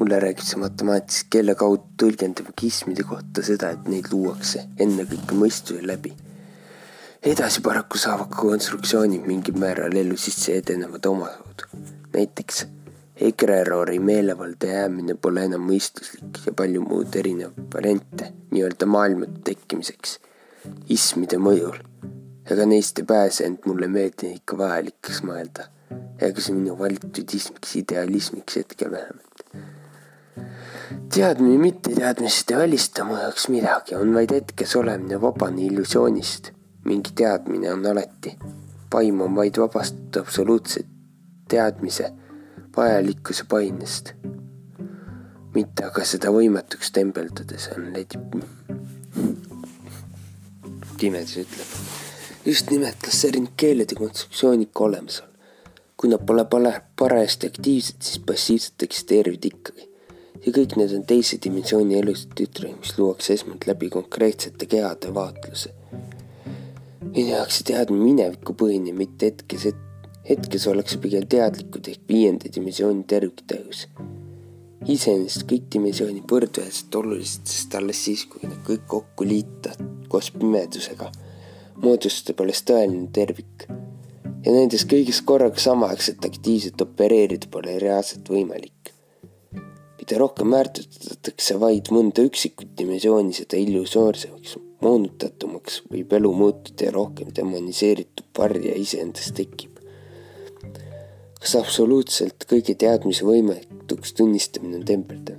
mulle räägib see matemaatikast, kelle kaudu tõlgendab ismide kohta seda, et neid luuakse ennekõike mõistuse läbi edasi paraku saavad konstruktsioonid mingil määral ellu sisse edenevad omakaudu näiteks Egrerori meelevaldne jäämine pole enam mõistuslik ja palju muud erinevaid variante nii-öelda maailmade tekkimiseks ismide mõjul. ega neist ei pääse, ent mulle meeldib ikka vajalikuks mõelda. ega see minu valitud ismiks, idealismiks hetkel vähemalt. teadmine mitteteadmisest ei välista mu jaoks midagi, on vaid hetkes olemine vabane illusioonist. mingi teadmine on alati. vaim on vaid vabastatud absoluutselt teadmise vajalikkuse painest. mitte aga seda võimetuks tembeldades on Lady Pimedus ütleb. just nimelt, kas erinev keelede konstruktsioon ikka olemas on. kui nad pole pole parajasti aktiivsed, siis passiivselt eksisteerivad ikkagi. ja kõik need on teise dimensiooni elust tütre, mis luuakse esmalt läbi konkreetsete kehade vaatluse. minu jaoks see teadmine minevikupõhine, mitte hetkes ette hetkes ollakse pigem teadlikud ehk viienda dimensiooni terviktäius. iseenesest kõik dimensioonid võrdväärselt olulised, sest alles siis, kui nad kõik kokku liita koos pimedusega, moodustab alles tõeline tervik. ja nendes kõigis korraga samaaegselt aktiivselt opereerida pole reaalselt võimalik. mida rohkem väärtustatakse vaid mõnda üksikut dimensiooni, seda illusoorsemaks, moonutatumaks võib elu muutuda ja rohkem demoniseeritud varja iseendast tekib kas absoluutselt kõigi teadmise võimetuks tunnistamine on tembeldav?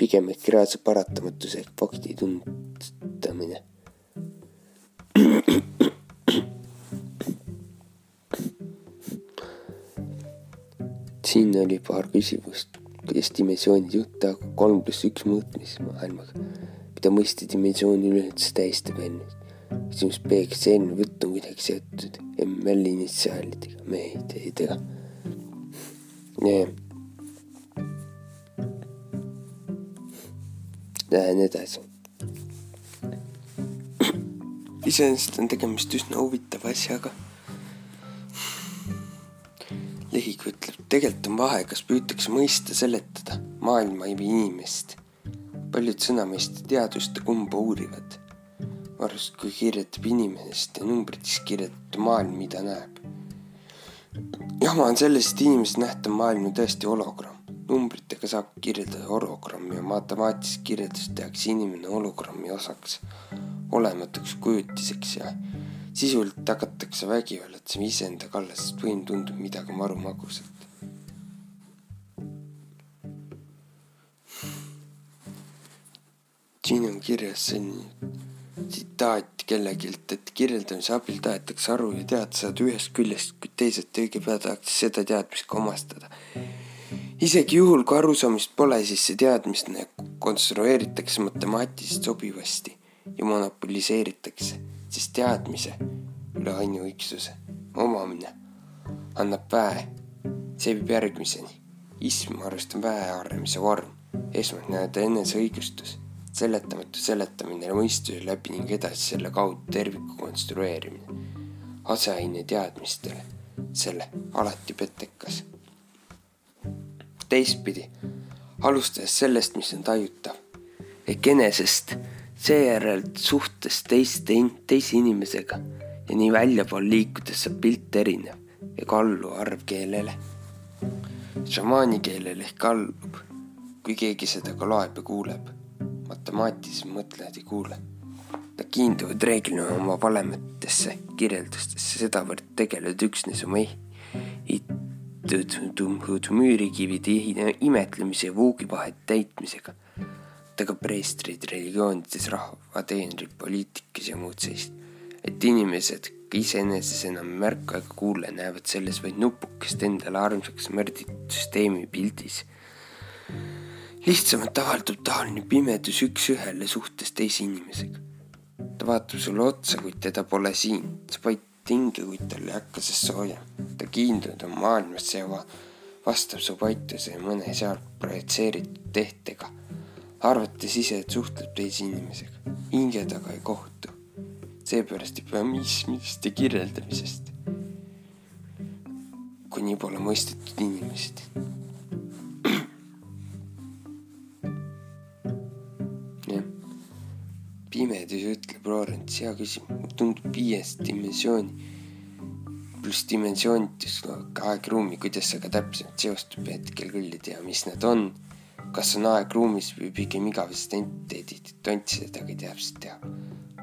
pigem ehk reaalse paratamatuse ehk fakti tunnistamine. siin oli paar küsimust, kuidas dimensioonid juhta kolm pluss üks mõõtmismaailmaga, mida mõiste dimensiooni üleüldse tähistab enne. küsimus B, kas eelmine võtt on kuidagi seotud ML initsiaalidega, me ei tea, ei tea nii. Edasi. iseenesest on tegemist üsna huvitava asjaga. lehik ütleb, tegelikult on vahe, kas püütakse mõista, seletada maailma või inimest. paljud sõnameeste teadust kumba uurivad. arvestades, kui kirjutab inimesest ja numbrites kirjutab maailm, mida näeb jama on selles, et inimesed nähtav maailm on tõesti hologramm. numbritega saab kirjeldada hologrammi ja matemaatilises kirjelduses tehakse inimene hologrammi osaks, olematuks kujutiseks ja sisuliselt hakatakse vägivallatsema iseenda kallal, sest võim tundub midagi maru magusat. siin on kirjas selline tsitaat kellegilt, et kirjeldamise abil tahetakse aru ja teada saada ühest küljest, kuid teisalt õige pea tahaks seda teadmist ka omastada. isegi juhul, kui arusaamist pole, siis see teadmine konstrueeritakse matemaatiliselt sobivasti ja monopoliseeritakse, sest teadmise üle ainuõigsuse omamine annab väe, see viib järgmiseni. ism arvestab väe arenemise vorm, esmalt näed eneseõigustus seletamatu seletamine ja mõistuse läbi ning edasi selle kaudu terviku konstrueerimine. aseaine teadmistele, selle alati pettekas. teistpidi, alustades sellest, mis on tajutav ehk enesest, seejärel suhtes teiste, teise inimesega ja nii väljapool liikudes saab pilt erinev ega allu arvkeelele. šamaani keelele ehk allub, kui keegi seda ka loeb ja kuuleb matemaatilised mõtlejad ei kuule. Nad kiinduvad reeglina oma valemetesse, kirjeldustesse, sedavõrd tegelevad üksnes oma kinnitatud müürikivide imetlemise ja vuugivahet täitmisega. aga preestrid religioonides, rahva teenrid poliitikas ja muud sellist. et inimesed iseenesest enam märka ega kuule, näevad selles vaid nupukest endale armsaks märditud süsteemi pildis. Lihtsamalt avaldub taoline pimedus üks-ühele suhtes teise inimesega. ta vaatab sulle otsa, kuid teda pole siin, sa vaid tinge, kuid tal ei hakka sest sooja. ta kiindunud on maailmasse ja va vastab su paituse mõne seal projitseeritud tehtega, arvates ise, et suhtleb teise inimesega. hinge taga ei kohtu. seepärast ei pea miismist ja kirjeldamisest, kuni pole mõistetud inimest pimedus ütleb Lorentz, hea küsimus, tundub viies dimensiooni pluss dimensioonitus, aeg-ruumi, kuidas see ka täpselt seostub, hetkel küll ei tea, mis need on. kas on aeg-ruumis või pigem igavesed entiteedid, tont seda ka ei täpselt tea.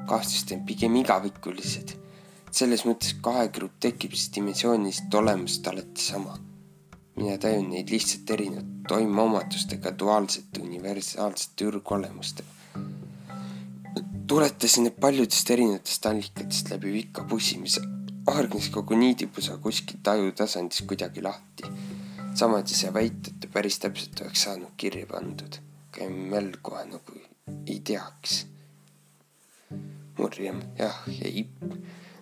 kahtlust on pigem igavikulised. selles mõttes, kui aegruum tekib, siis dimensioonist olemust alati sama. mina tajun neid lihtsalt erinevate toimeomadustega, duaalsete universaalsete ürgolemustega tuletasin need paljudest erinevatest allikatest läbi pika pussimise. hargnes kogu niidipusa kuskilt ajutasandist kuidagi lahti. samuti see väit, et ta päris täpselt oleks saanud kirja pandud. käime jälle kohe nagu ei teaks. murjem, jah, ei.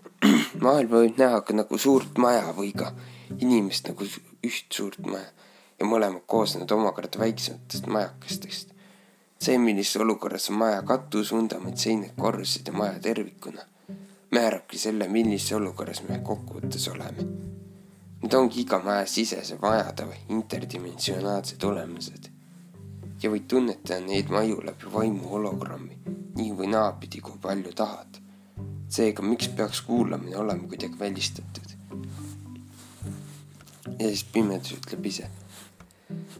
maailma võib näha ka nagu suurt maja või ka inimest nagu üht suurt maja ja mõlemad koosnevad omakorda väiksematest majakestest see, millises olukorras on maja katus, vundament, seinad, korrused ja maja tervikuna, määrabki selle, millises olukorras me kokkuvõttes oleme. Need ongi iga maja sisese majade või interdimensionaalsed olemused. ja võid tunnetada neid maju läbi vaimu hologrammi, nii või naapidi, kui palju tahad. seega, miks peaks kuulamine olema kuidagi välistatud? ja siis pimedus ütleb ise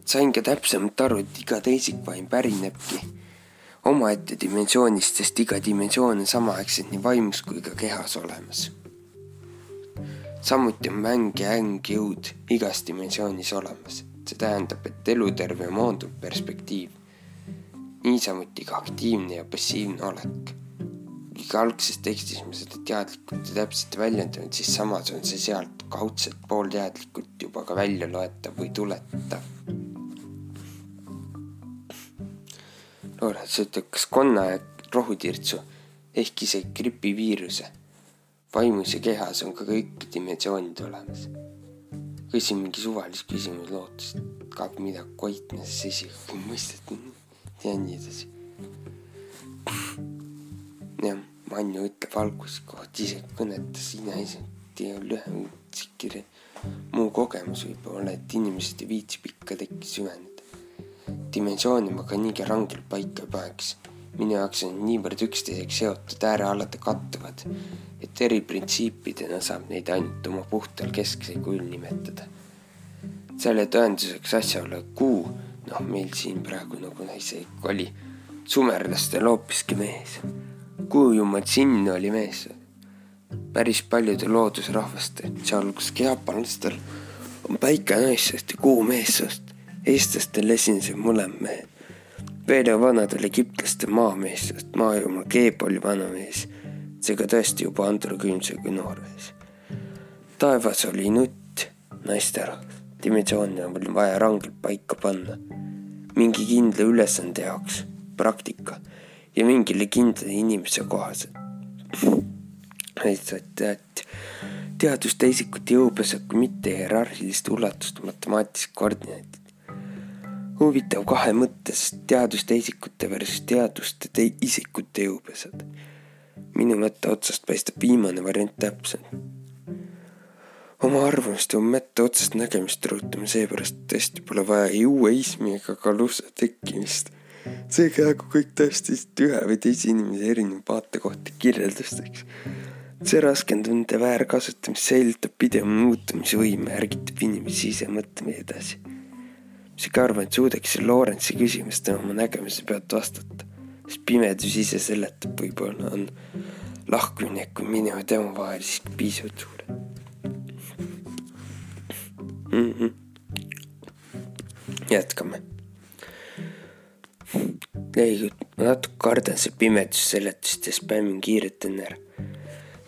sain ka täpsemalt aru, et iga teisikvaim pärinebki omaette dimensioonist, sest iga dimensioon on samaaegselt nii vaimus kui ka kehas olemas. samuti on mäng ja äng jõud igas dimensioonis olemas, see tähendab, et eluterve moonduv perspektiiv, niisamuti ka aktiivne ja passiivne olek. Iga algses tekstis me seda teadlikult ja täpselt ei väljendanud, siis samas on see sealt kaudselt poolteadlikult juba ka välja loetav või tuletav Loorets ütleb, kas konna ja rohutirtsu ehk isegi gripiviiruse vaimus ja kehas on ka kõik dimensioonid olemas. küsin mingi suvalist küsimust, lootes, et kaob midagi koitnes esiga mõistet ja nii edasi. jah, Manju ütleb alguses kohta ise kõnetas inaisend ja lühem tsikiri muu kogemus võib-olla, et inimesed ei viitsi pikka tekki süveneda dimensiooni ma ka niigi rangelt paika ei paneks. minu jaoks on niivõrd üksteisega seotud äärealad kattuvad, et eri printsiipidena saab neid ainult oma puhtal kesksel kujul nimetada. selle tõenduseks asjaolu, et kuu, noh, meil siin praegu nagu naisek oli, sumerlastel hoopiski mees. Kuu jumal Sinn oli mees. päris paljudel loodusrahvastel, sealhulgas jaapanlastel, on päike naissoost ja kuu meessoost eestlastel esinesid mõlemad. Veedo vanad oli egiptlaste maamees, sest maailma Keeb oli vanamees, seega tõesti juba androküümsega noormees. taevas oli nutt, naisterahvas, dimensioone oli vaja rangelt paika panna. mingi kindla ülesande jaoks, praktika ja mingile kindlale inimese kohaselt. lihtsalt, et teaduste isikute jõupesed kui mitte hierarhiliste ulatuste matemaatilist koordinaati huvitav kahe mõttes teaduste isikute versus teaduste te isikute jõupesad. minu mõtte otsast paistab viimane variant täpsem. oma arvamust ja mõtte otsest nägemist rõhutame seepärast, et tõesti pole vaja ei uue-ismi ega ka lusse tekkimist. Seega jäägu kõik tõesti ühe või teise inimese erinev vaatekoht kirjeldusteks see raskendunute väärkasutamist säilitab pideva muutumise võime, ärgitab inimesi ise mõtlema edasi isegi arvan, et suudaksin Lorentsi küsimustele oma nägemise pealt vastata, sest pimedus ise seletab, võib-olla on lahkumine kui minu ja tema vahel siiski piisavalt suur mm. -hmm. jätkame. Ei, ma natuke kardan see pimedusseletust ja spämmin kiirelt enne ära.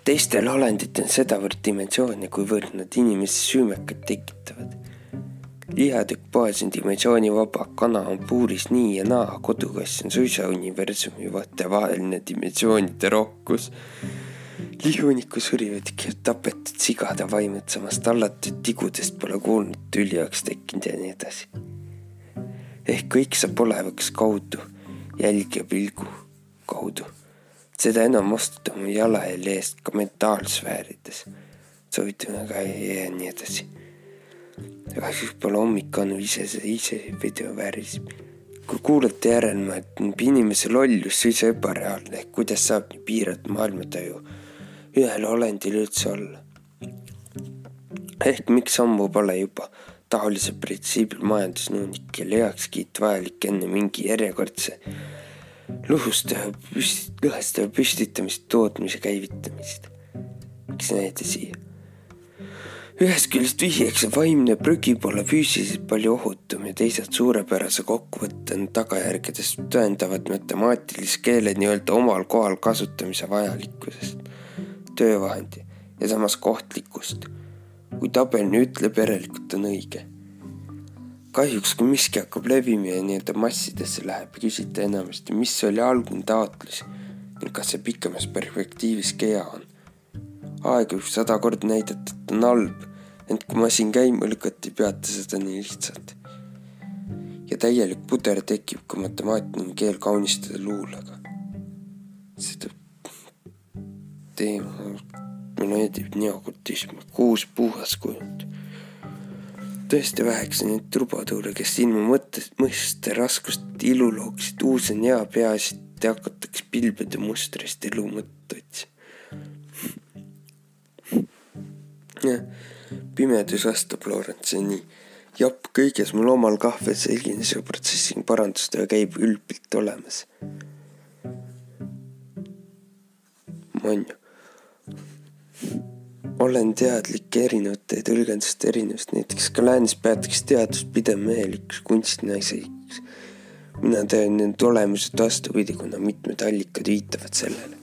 teistel olenditel on sedavõrd dimensioone, kuivõrd nad inimese süümekad tekitavad. lihatükk poes on dimensioonivaba, kana on puuris nii ja naa, kodukass on suisa universumi vahetevaheline dimensioonide rohkus lihuniku surivad tapetud sigade vaimud, samas tallatud tigudest pole kuulnud tüli jaoks tekkinud ja nii edasi. Ehk kõik saab olevaks kaudu, jälgija pilgu kaudu. seda enam astuda oma jalajälje eest ka mentaalsfäärides. soovitan aga ja nii edasi. kahjuks pole hommik andnud ise ise video vääris. kui kuulate järelma, et inimese lollus suisa ebareaalne, kuidas saab nii piirata maailmataju ühel olendil üldse olla. ehk miks ammu pole juba taolisel printsiibil majandusnõunik, kelle heakskiit vajalik enne mingi järjekordse luhustaja püst-, lõhestaja püstitamist, tootmise käivitamist. miks näide siia? ühest küljest vihjeks, et vaimne prügi pole füüsiliselt palju ohutum ja teisalt suurepärase kokkuvõttena tagajärgedest tõendavad matemaatilise keele nii-öelda omal kohal kasutamise vajalikkusest töövahendi ja samas kohtlikkust. Kui tabel nii ütleb, järelikult on õige. kahjuks, kui miski hakkab levima ja nii-öelda massidesse läheb, küsite enamasti, mis oli algne taotlus ning kas see pikemas perspektiivis hea on. aeg võib sada korda näidata, et on halb, ent kui masin käima lükati, peate seda nii lihtsalt. ja täielik puder tekib, kui matemaatiline keel kaunistada luulega. seda teema meeldib neokultism, kuus puhas kujund. tõesti väheks neid trubaduure, kes ilma mõttes, mõiste raskust ilu looksid, uus on hea, peaasi, et hakataks pilvede mustrist elu mõtte otsima. pimedus vastab Lorentz nii. japp kõiges mul omal kahvel selline see protsessi parandustöö käib üldpilt olemas. Manju olen teadlik erinevate tõlgenduste erinevust, näiteks ka läänes peetakse teadust pidev mehelikuks kunstinaiseks. mina tean need olemused vastupidi, kuna mitmed allikad viitavad sellele.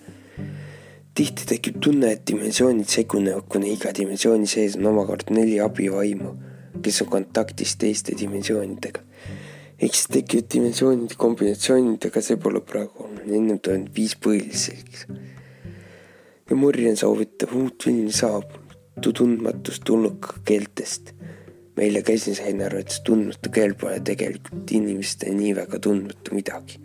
tihti tekib tunne, et dimensioonid segunevad, kuna iga dimensiooni sees on omakorda neli abivaimu, kes on kontaktis teiste dimensioonidega. siis tekivad dimensioonide kombinatsioonid, aga see pole praegu oluline, ennem toimub viis põhilist selgeks ja Murjen soovitab uut filmi saabunud tundmatust tulnuka keeltest. meile käisin, sain aru, et see tundmatu keel pole tegelikult inimestele nii väga tundmatu midagi.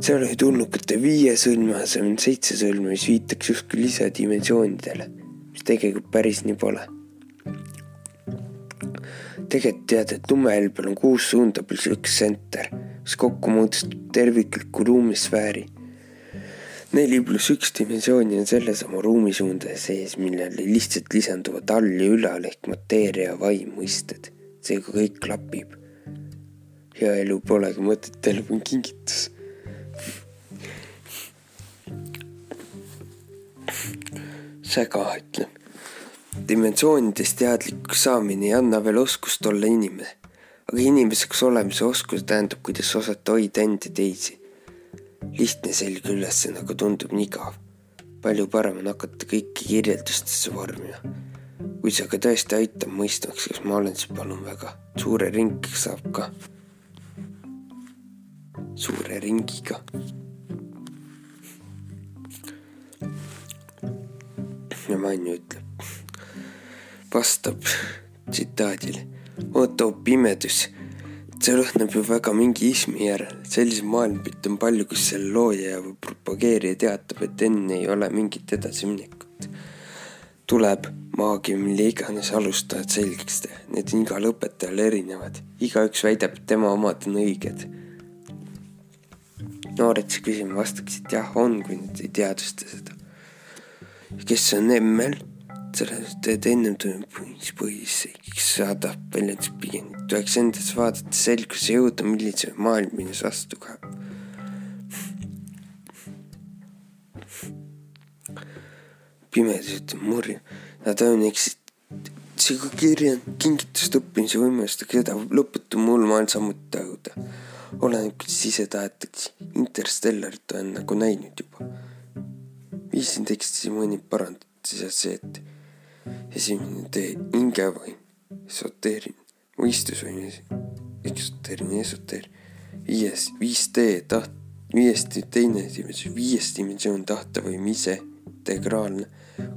seal oli tulnukate viie sõlme asemel seitse sõlme, mis viitaks justkui lisadimensioonidele, mis tegelikult päris nii pole. tegelikult tead, et lumehelbel on kuus suunda pluss üks senter, mis kokku moodustab tervikliku ruumisfääri neli pluss üks dimensiooni on sellesama ruumisuundade sees, millele lihtsalt lisanduvad all ja ülal ehk mateeria ja vaim mõisted. seega kõik klapib. hea elu polegi mõtet, elu on kingitus. säga ütleb. dimensioonidest teadlikuks saamine ei anna veel oskust olla inimene, aga inimeseks olemise oskus tähendab, kuidas osata hoida end ja teisi lihtne selge ülesanne, aga tundub nii igav. palju parem on hakata kõike kirjeldustesse vormima. kui see aga tõesti aitab mõistmaks, kes ma olen, siis palun väga. suure ringiga saab ka. suure ringiga. ja Manju ütleb, vastab tsitaadile. oota, pimedus see lõhnab ju väga mingi ismi järele, sellise maailmapilte on palju, kus selle looja või propageerija teatab, et enne ei ole mingit edasiminekut. tuleb maagia, mille iganes alustajad selgeks teha, need on igal õpetajal erinevad, igaüks väidab, et tema omad on õiged. noored siis küsima vastaksid jah, on, kui nad ei teadvusta seda. kes on emmel sellest, et ennem toimub põhispõhiseks saada väljendus pigem tuleks endas vaadata selguse jõuda, millise maailm minus vastu kaeb. pimedus ütleb murju, nad on eksit-, üldse ka kirjand kingitust õppimise võimalustega, seda lõputu mul ma olen samuti tajuda. oleneb, kuidas ise tahetakse. Interstellarit olen nagu näinud juba. viisin teksti mõni parandati seal see, et esimene tee hingevaim, esoteeriline, mõistusvaim, eksoteeriline, esoteeriline. viies, viis D taht, viies teine dimensioon, viies dimensioon tahtevaim ise, integraalne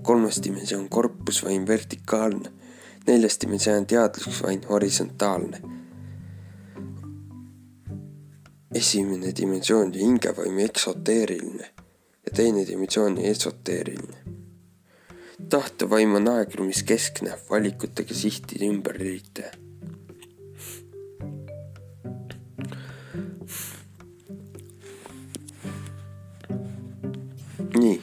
kolmas dimensioon korpusvaim vertikaalne, neljas dimensioon teadlusvaim horisontaalne. esimene dimensioon hingevaim eksoteeriline ja teine dimensioon esoteeriline. Tahtevaim on aegruumiskeskne, valikutega sihtide ümberliitaja nii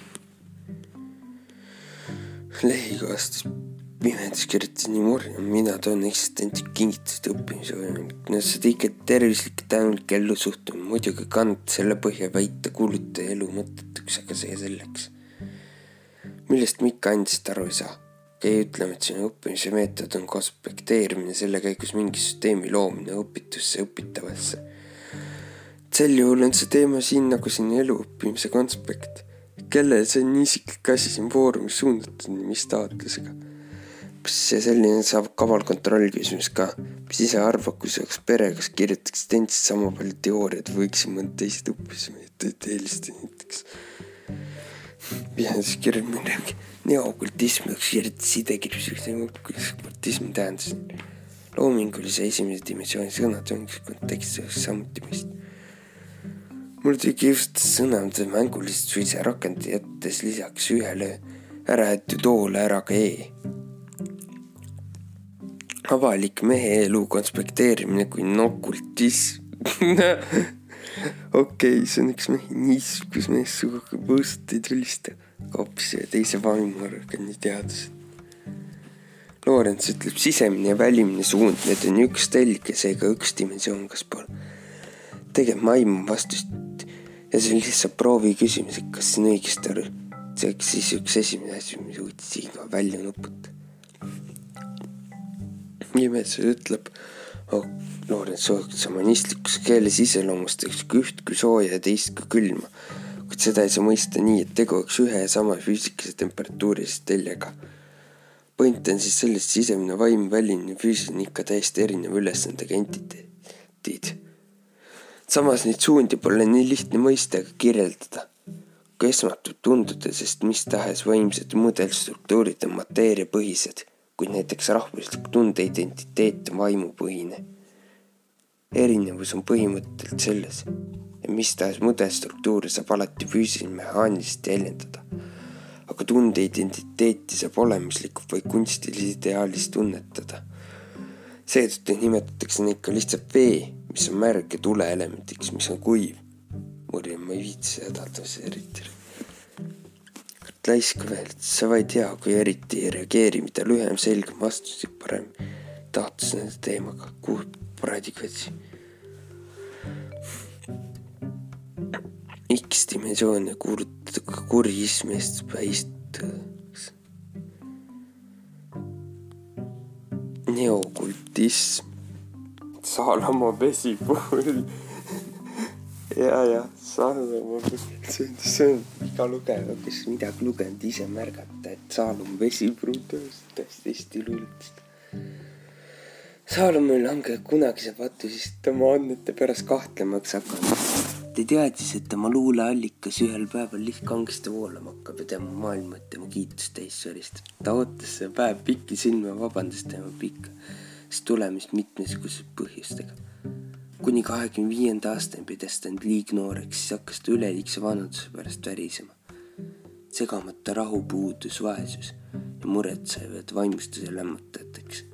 lehikastis pimedus kirjutas nii Morjan, mina toon eksistentsi kingitust õppimise võimalik. no seda ikka tervislik tänulik ellusuhtumine, muidugi kand selle põhja väita kuuluta elu mõttetuks, aga see selleks. Millest ma ikka andist aru ei saa. keegi ütleb, et sinu õppimise meetod on konspekteerimine, selle käigus mingi süsteemi loomine õpitusse, õpitavasse. sel juhul on see teema siin nagu siin elu õppimise konspekt kellele see on nii isiklik asi siin foorumis suunatud, mis taotlusega? kas see selline saab kaval kontrollküsimus ka, mis ise arvab, kui see oleks pere, kas kirjutaks tendist sama palju teooriaid või võiksin mõnda teist õppimismeetodit eelistada näiteks. Pigem siis kirjutab midagi neokultism, üks kirjutas sidekirjus, kuidas kultismi tähendas. loomingulise esimese dimensiooni sõnad ongi kontekstis samuti mõistlik mul tegi just sõnade mängulist suisa rakendada jättes lisaks ühele ära jäetud O-le ära ka E. avalik mehe elu konspekteerimine kui nokultism okei okay,, see on üks niiskus, kus mees sugugi põõsat ei tulista. hoopis teise vaimuorgani teadused. Lorents ütleb sisemine ja välimine suund, need on üks telg ja seega üks dimensioon, kas pole tegema aimu vastust ja see on lihtsalt proovi küsimus, et kas see on õigesti aru. see oleks siis üks esimene asi, mis võiks siin välja nuputada. nimelt ütleb oh,, Loorents sooviks humanistlikus keeles iseloomustaks üht kui sooja ja teist kui külma. kuid seda ei saa mõista nii, et tegu oleks ühe ja sama füüsikalise temperatuurilise teljega. point on siis selles, sisemine vaim, väline füüsiline ikka täiesti erineva ülesandega entiteedid samas neid suundi pole nii lihtne mõista ega kirjeldada, kui esmalt võib tunduda, sest mis tahes vaimsed mudelstruktuurid on mateeriapõhised, kuid näiteks rahvuslik tundeidentiteet on vaimupõhine. erinevus on põhimõtteliselt selles, et mis tahes mudelstruktuuri saab alati füüsiline-mehaaniliselt jäljendada, aga tundeidentiteeti saab olemuslikult või kunstilises ideaalis tunnetada. seetõttu nimetatakse neid ka lihtsalt vee mis on märg ja tuleelemendiks, mis on kuiv. murje, ma ei viitsi tahtmist eriti. Laisk veel, sa vaid tea, kui eriti ei reageeri, mida lühem, selgem vastus, parem tahtus nende teemaga, kuhu paradiga võtsi. X-dimensioon ja kuulutada kuri ismest väistada. neokultism Saalamo vesipuul ja, ja Saalamo, see on, see iga lugeja, kes midagi lugenud, ise märgata, et tõesti täiesti hästi luuletas. Saalom ei lange kunagi see patu, siis tema andmete pärast kahtlemaks hakanud. ta teadis, et tema luuleallikas ühel päeval lihtkangesti voolama hakkab ja tema maailma tema kiitust täis soristab. ta ootas seda päev pikki silme, vabandas tema pikka siis tulemist mitmesuguse põhjustega. Kuni kahekümne viienda aastani pidas ta end liignooreks, siis hakkas ta üleliigse vanaduse pärast värisema. segamata rahu, puudus, vaesus ja mured saivad vaimustuse lämmatajateks.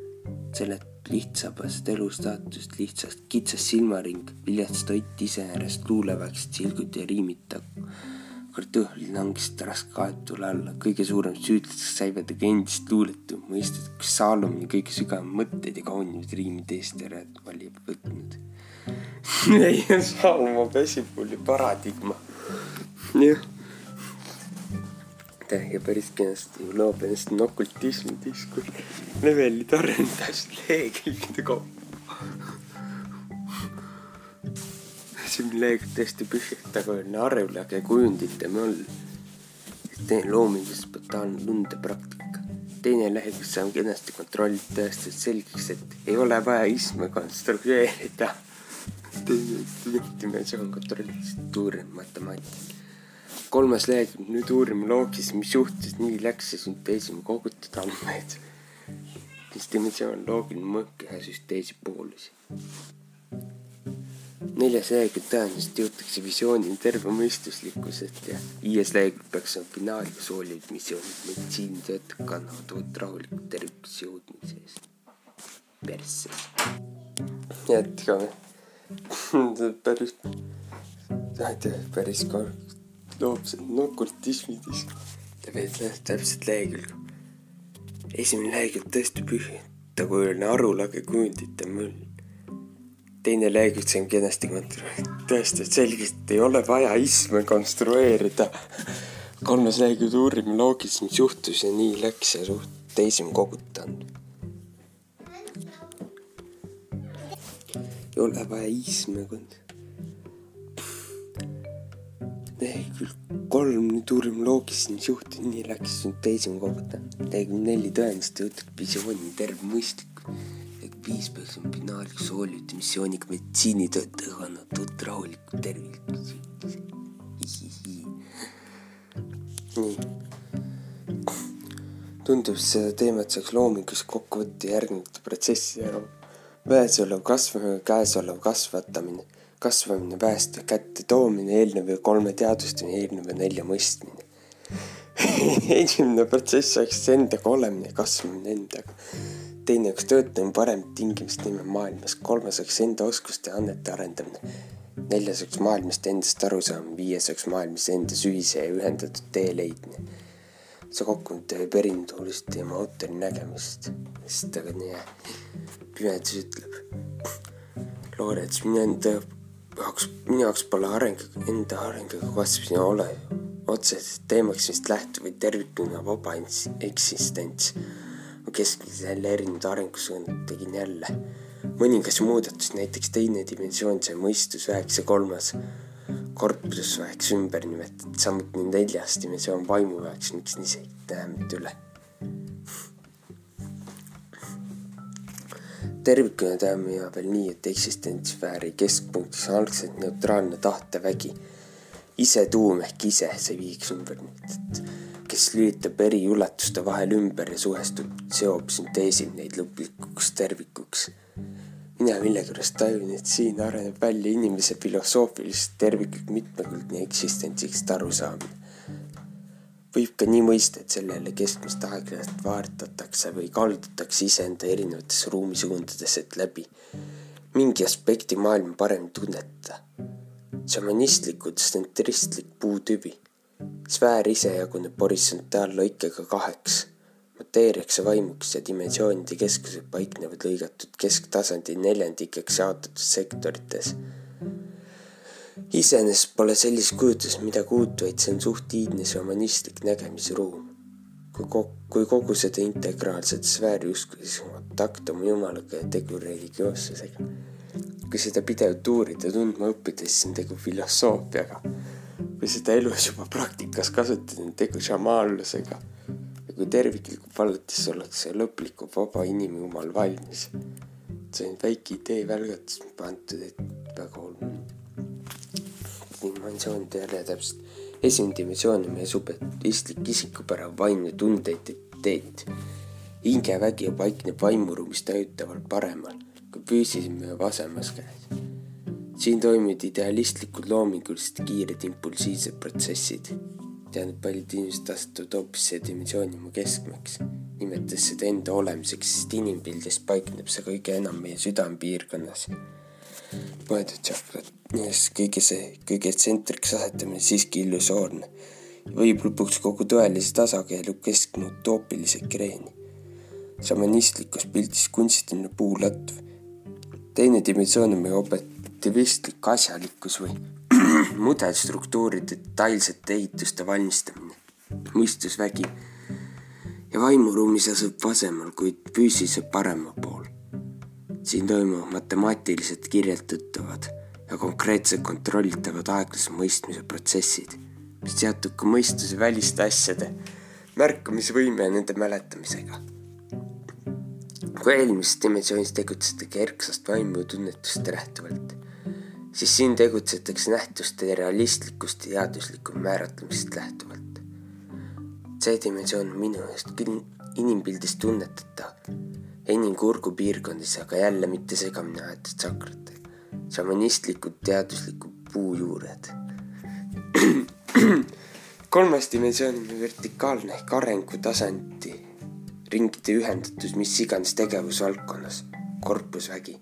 selle lihtsapast elustaatust, lihtsast kitsas silmaring, vilets toit iseenesest luuleväiksed silgud ja riimid kartuhlid langesid raske aetule alla, kõige suurem süüdlaseks sai ta ka endist luuletu, mõistet, kus Saalomoni kõige sügavam mõtteid ja kaunimaid riimid eest ära valib võtnud. ei, Saaloma pesipulli paradigma. jah. ja päris kenasti loob ennast okultismi diskus levelid arendas lehekülgede kaupa. siin lehekülg tõesti pühitakoline arvlage kujundite möll. teine loomingu spontaanne lundepraktika. teine lehekülg saab kenasti kontrollida tõestada selgeks, et ei ole vaja istme konstrueerida. Dimensioon kontrollis tuurin matemaatika kolmas lehekülg, nüüd uurime loogiliselt, mis juhtus, nii läks ja sünteesime kogutud andmeid. mis dimensioon, loogiline mõõk ühe süsteesi poolusi. neljas lehekülg tõenäoliselt jõutakse visioonini tervemõistuslikkusest ja viies lehekülg peaks olema finaal ja soolid missioonid meditsiinitöötajad kannavad uut rahulikult tervikusse jõudmise eest. persse. jätkame. päris, ma ei tea, päris loob seda okultismidis ta veed täpselt lehekülge. esimene lehekülg tõesti pühitakujuline arulage kujundite möll. teine lehekülg see on kenasti kontrollitud, tõesti, et selgelt ei ole vaja isme konstrueerida. kolmas lehekülg uurime loogiliselt, mis juhtus ja nii läks ja suht teisem kogutanud. Ei ole vaja isme konstrueerida lehekülg kolm, nüüd uurime loogilist suhte, nii läks sünteesima koguda. lehekülg neli tõenäoliselt jõutud visiooni terve mõistlik. lehekülg viis peaks olema binaarlik soolide missiooniga meditsiinitöötaja kannab uut rahulikku tervist. nii. tundub, seda teemat saaks loomingus kokku võtta järgnevate protsessi ära. väesolev kasvamine, käesolev kasvatamine kasvamine, pääste kätte toomine, eelneva kolme teadvustamine, eelneva nelja mõistmine esimene protsess oleks endaga olemine, kasvamine endaga. teine oleks töötamine paremate tingimuste nimel maailmas, kolmas oleks enda oskuste ja annete arendamine. neljas oleks maailmast endast arusaamine, viies oleks maailmas endas ühise ja ühendatud tee leidmine. See kokkuvõte teeb erinevust tema autori nägemist, sest aga nii pimedus ütleb. Loorets, mine enda jaoks, minu jaoks pole areng, enda arenguga kasvamine ole otseselt teemaks, millest lähtub vaid tervikuna vaba eksistents. ma keskmiselt jälle erinevad arengusuunad tegin jälle. mõningas muudatus, näiteks teine dimensioon, see mõistus üheksa kolmas korpus väeks ümber nimetatud, samuti neljas dimensioon vaimu väeks, miks nii see tähendab üle tervikuna teame ja veel nii, et eksistentsfääri keskpunktis on algselt neutraalne tahtevägi, isetuum ehk ise, see viiks ümber et kes lülitab eri ulatuste vahel ümber ja suhestub, seob, sünteesib neid lõplikuks tervikuks. Mina millegipärast tajun, et siin areneb välja inimese filosoofilisest terviklik mitmekülgne eksistentsist arusaamine võib ka nii mõista, et sellele keskmist aeg-ajalt vaartatakse või kaldutakse iseenda erinevates ruumisuundades, et läbi mingi aspekti maailma paremini tunnetada. šamanistlikult tsentristlik puutüvi. sfäär ise jaguneb horisontaalloikega kaheks, mateeriaks ja vaimuks ja dimensioonide keskused paiknevad lõigatud kesktasandi neljandikeks jaotatud sektorites iseenesest pole sellist kujutlust midagi uut, vaid see on suht iidne šamanistlik nägemisruum. kui kogu, kui kogu seda integraalset sfääri uskudes kontakt oma jumalaga ja tegu religioossusega. kui seda pidevalt uurida, tundma õppida, siis on tegu filosoofiaga. kui seda elus juba praktikas kasutada, on tegu šamaanlusega. Kui terviklikult vaadates ollakse lõplikult vaba inimjumal valmis. see on väike idee välgatus pandud, et väga oluline dimensioonid jälle täpselt. esimene dimensioon on meie subjektivistlik isikupära, vaimne tundeidentiteet. hingevägi paikneb vaimuruumis tajutaval paremal kui füüsilisem vasemas käes. siin toimuvad idealistlikud loomingulised kiired impulsiivsed protsessid. Inimesed asetuvad hoopis selle dimensiooni mu keskmeks, nimetades seda enda olemiseks, sest inimpildis paikneb see kõige enam meie südamepiirkonnas mõeldud tšakrat, millest kõige see, kõige tsentriks asetamine siiski illusoorne. võib lõpuks kogu tõelise tasakaalu keskma utoopilise kreeni. šamanistlikus pildis kunstiline puulatv. teine dimensioon on meie objektivistlik asjalikkus või mudelstruktuuri detailsete ehituste valmistamine. mõistusvägi ja vaimuruumis asub vasemal, kuid füüsiliselt paremal pool. siin toimuvad matemaatiliselt kirjeldatavad ja konkreetselt kontrollitavad aeglase mõistmise protsessid, mis seotud ka mõistuse väliste asjade märkamisvõime ja nende mäletamisega. kui eelmises dimensioonis tegutsete kerksast vaimu tunnetust lähtuvalt, siis siin tegutsetakse nähtuste realistlikust ja teaduslikku määratlemisest lähtuvalt. See dimensioon on minu meelest küll inimpildis tunnetatav. Enim kurgupiirkondades, aga jälle mitte segamini aetud sakratega. šamanistlikud teaduslikud puujuured. Kolmas dimensioon on vertikaalne ehk arengutasandi ringide ühendatus mis iganes tegevusvaldkonnas, korpusvägi,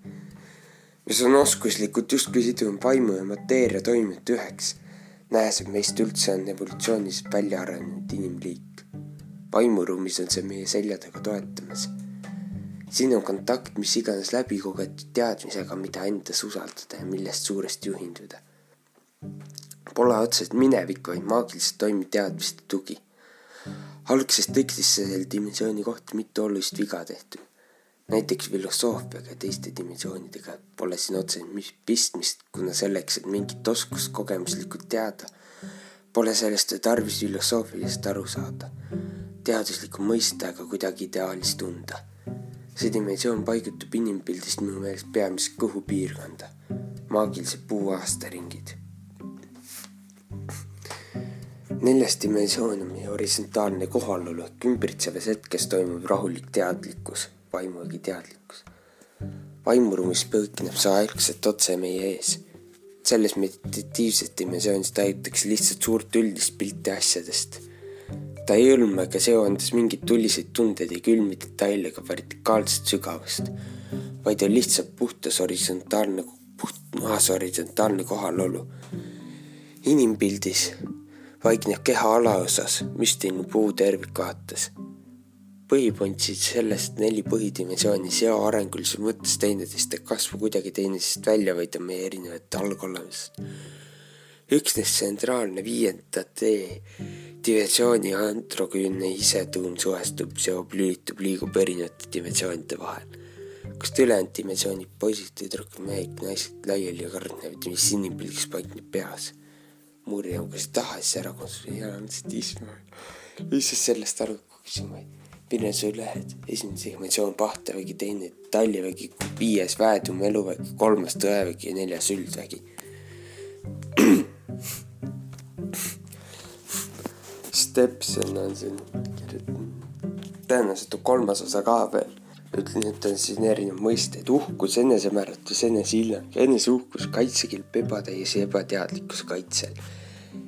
mis on oskuslikult justkui sidunud vaimu ja mateeria toiminud üheks näes, et meist üldse on evolutsioonis välja arenenud inimliik. vaimuruumis on see meie selja taga toetamas. siin on kontakt mis iganes läbikogetud teadmisega, mida endas usaldada ja millest suuresti juhinduda. Pole otseselt minevik, vaid maagiliselt toimiv teadmiste tugi. algses tekstis selle dimensiooni kohta mitu olulist viga tehtud näiteks filosoofiaga ja teiste dimensioonidega pole siin otseselt pistmist, kuna selleks, et mingit oskust kogemuslikult teada, pole sellest tarvis filosoofiliselt aru saada, teaduslikku mõista ega kuidagi ideaalis tunda. see dimensioon paigutub inimpildist minu meelest peamiselt kõhupiirkonda, maagilised puuaastaringid. neljas dimensioon on meie horisontaalne kohalolu ehk ümbritsevas hetkes toimuv rahulik teadlikkus vaimugi teadlikkus. vaimuruumis põõkineb see aeglaselt otse meie ees. selles meditatiivses dimensioonis tajutakse lihtsalt suurt üldist pilti asjadest. ta ei hõlma ega seo endas mingeid tuliseid tundeid ja külmi detaile ega vertikaalset sügavust, vaid on lihtsalt puhtas horisontaalne, puhtmaas horisontaalne kohalolu. inimpildis vaikneb keha alaosas müstiline puu tervikvaates põhipointsid sellest neli põhidimensiooni seo arengulises mõttes teineteist ei kasva kuidagi teineteisest välja, vaid on meie erinevate algolemised. üksnes tsentraalne viienda D dimensiooni androgüünne isetuum suhestub, seob, lülitub, liigub erinevate dimensioonide vahel. kust ülejäänud dimensioonid, poisid, tüdrukud, mehed, naised, laiali kartnevad, mis inimpilgis paikneb peas. murje on kas tahes ära konstrueerimistism, lihtsalt sellest aru küsin vaid Pirenese ülehed, esimene segmentatsioon Pahtevägi, teine Tallivägi, viies Väetum eluvägi, kolmas Tõevägi ja neljas Üldvägi. Stepson on siin kirjutanud, tõenäoliselt on kolmas osa ka veel. ütlen, et on siin erinevad mõisted, uhkus, enesemääratlus, enesehinnang, eneseuhkus, kaitsekilp, ebatäies ja ebateadlikkus kaitsel.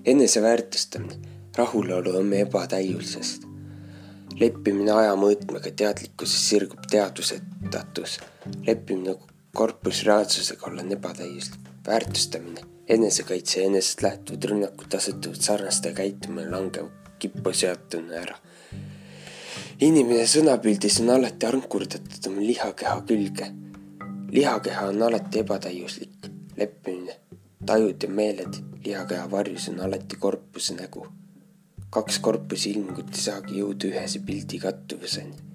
eneseväärtustamine, rahulolu meie ebatäiusest leppimine aja mõõtmega teadlikkuses sirgub teadvusetatus. leppimine korpusreaalsusega olla ebatäiuslik. väärtustamine, enesekaitse ja enesest lähtuvad rünnakud asetuvad sarnaste käitumine langev kippu seotuna ära. inimene sõnapildis on alati ankurdatud oma lihakeha külge. lihakeha on alati ebatäiuslik, leppimine, tajud ja meeled lihakeha varjus on alati korpuse nägu kaks korpusi ilmingut ei saagi jõuda ühese pildi kattuvuseni.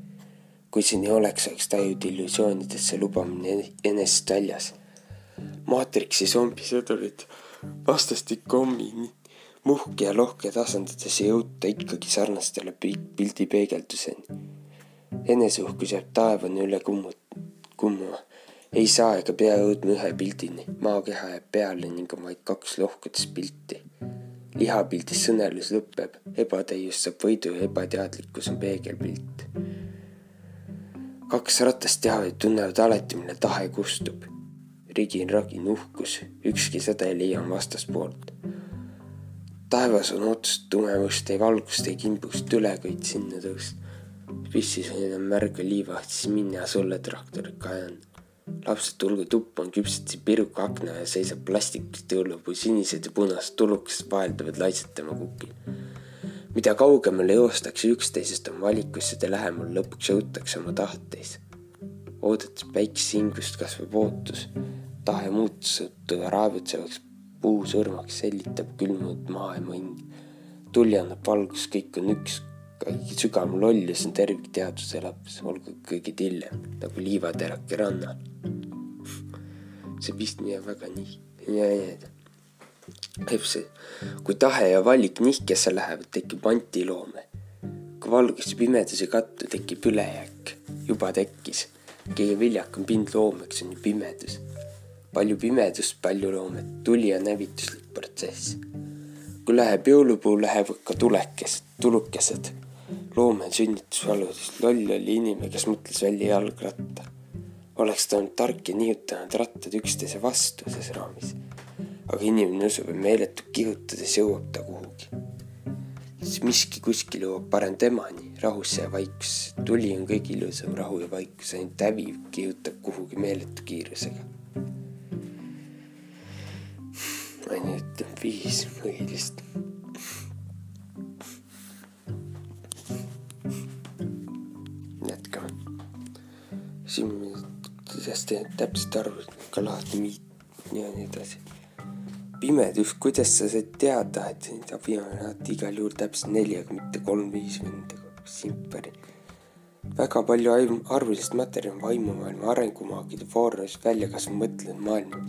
kui see nii oleks, oleks tajud illusioonidesse lubamine enesest väljas. maatriksi zombisõdurid vastastikku ommi muhke ja lohke tasandades ei jõuta ikkagi sarnastele pildi peegelduseni. eneseuhkus jääb taevani üle kummu-, kummuma. ei saa ega pea jõudma ühe pildini, maakeha jääb peale ning on vaid kaks lohkudes pilti lihapildis sõnelus lõpeb, ebatäius saab võidu ja ebateadlikkus on peegelpilt. kaks ratast teavad, tunnevad alati, mille tahe kustub. rigin-ragin uhkus, ükski sõda ei leia vastaspoolt. taevas on otsust tumemust, ei valgust, ei kimbust, üle kõit sinna tõust. pissis on enam märga liivaht, siis minna sulle traktorit kajan lapsed tulge tuppa, on küpseti piruka akna ja seisab plastikist jõulupuu sinised ja punased tulukesed vahelduvad laitsetama kukil. mida kaugemale joostakse üksteisest oma valikus, seda lähemal lõpuks jõutakse oma tahteis. oodates päikese hingust kasvab ootus, tahe muutusetuga raevutsevaks puusurmaks sellitab külmunud maailma hing. tuli annab valgust, kõik on üks, sügavam loll ja see on tervikteaduse laps, olgu kõige hiljem nagu liivaterake rannal. see vist nii väga nii, ja. see, kui tahe ja valik nihkesse lähevad, tekib antiloome. kui valgus ja pimedus ei kattu, tekib ülejääk, juba tekkis. kõige viljakam pind loomeks on ju pimedus. palju pimedust, palju loomet, tuli on hävituslik protsess kui läheb jõulupuu, lähevad ka tulekesed, tulukesed. Loom on sünnitusvaludest, loll oli inimene, kes mõtles välja jalgratta. oleks ta olnud tark ja nihutanud rattad üksteise vastu selles raamis. aga inimene usub, et meeletult kihutades jõuab ta kuhugi. siis miski kuskil jõuab parem temani, rahusse ja vaikusse. tuli on kõige ilusam, rahu ja vaikus, ainult hävi kihutab kuhugi meeletu kiirusega ainult viis põhilist. Siin sellest täpselt ka lahti ja nii edasi. pimedus, kuidas sa said teada, et on alati igal juhul täpselt neli, aga mitte kolm-viis venda, simperi väga palju arvulist materjali vaimumaailma arengumaagide foorumis välja kasvanud mõtlenud maailma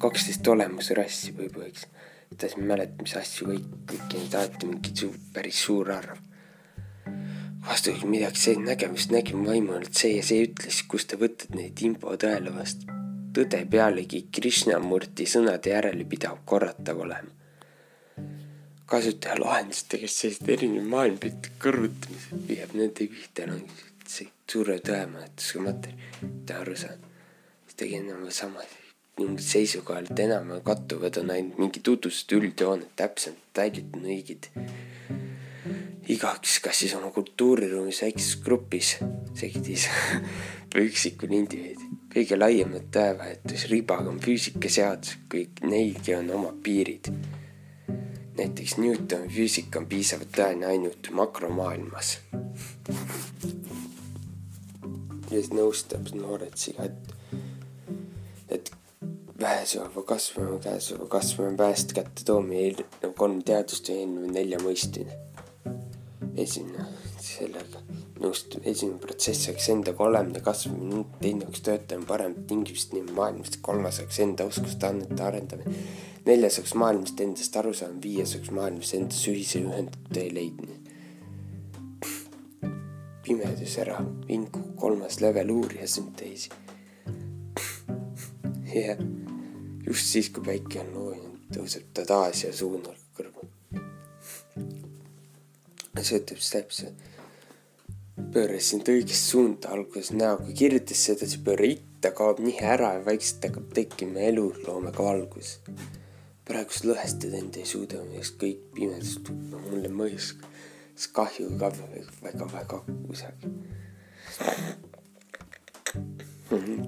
kaksteist olemusrassi võib-olla, eks. kuidas ma ei mäleta, mis asju kõik, kõiki neid alati mingi suur, päris suur arv. Vastus midagi see nägemist nägime vaimu ainult see ja see ütles, kust te võtate neid info tõele vastu. tõde pealegi Krishnamurti sõnade järele pidav korratav olema. kasutaja lahenduste, kes sellised erinevad maailmapilti kõrvutamised viib nende pihta ongi see suure tõemõõtusega materjal, mida aru saan. siis tegin enam-vähem sama mingid seisukohalt enam kattuvad, on ainult mingi tutvustused, üldjooned, täpselt detailid on õiged. Igaüks, kas siis oma kultuuriruumis väikses grupis, sektis üksikul indiviidil. kõige laiemat tõevahetusribaga on füüsikaseadus, kõik neilgi on omad piirid. näiteks Newtoni füüsika on piisavalt tõene ainult makromaailmas. ja siis nõustab noored siga, et vähesõva kasvama, käesoleva kasvama pääst kätte toomine eeldab kolm teadust ja eelnev nelja mõistmine. Esimene, sellega nõustub, esimene protsess oleks endaga olemine, kasvamine, teine oleks töötamine paremat tingimust nii maailmast, kolmas oleks enda oskuste andmete arendamine, neljas oleks maailmast endast aru saamine, viies oleks maailmas endas ühise ühendatee leidmine. pimedus ära, vingu kolmas level uurija sünteesi. jah just siis, kui päike on loojunud, tõuseb ta taas ja suunab see ütleb siis täpselt. pöörasin õigesse suunda alguses näoga, kirjutas seda, siis pööra itta, kaob nihe ära ja vaikselt hakkab tekkima eluloomega valgus. praegust lõhestada end ei suuda, millest kõik pimedust no, mulle mõjus, kahju ka väga-väga kusagil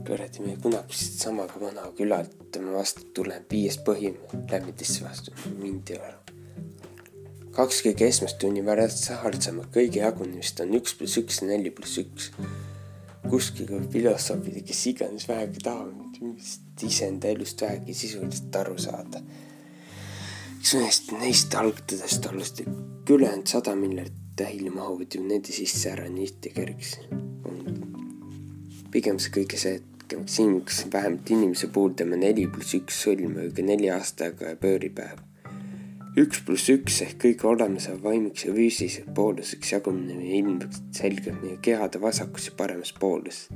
kuradi, me kunagi samaga vana külalt tema vastu tuleb viies põhim lämmitisse vastu, mind ei ole. Kaks kõige esmast tunni pärast sahardsema kõige jagunemist on üks pluss üks ja neli pluss üks. kuskil filosoofid, kes iganes vähegi tahavad iseenda elust vähegi sisuliselt aru saada. üks neist, neist algtõdest olles ülejäänud sada miljardit tähili mahuvad ju nende sisse ära nii tihti kergeks pigem see kõige see, et siin, kus vähemalt inimese puhul teeme neli pluss üks sõlme õige nelja aastaga pööripäev. Üks pluss üks ehk kõige olemasolu vaimaks ja füüsiliseks pooluseks jagunemine ilmub selgelt meie kehade vasakus ja paremas poolus.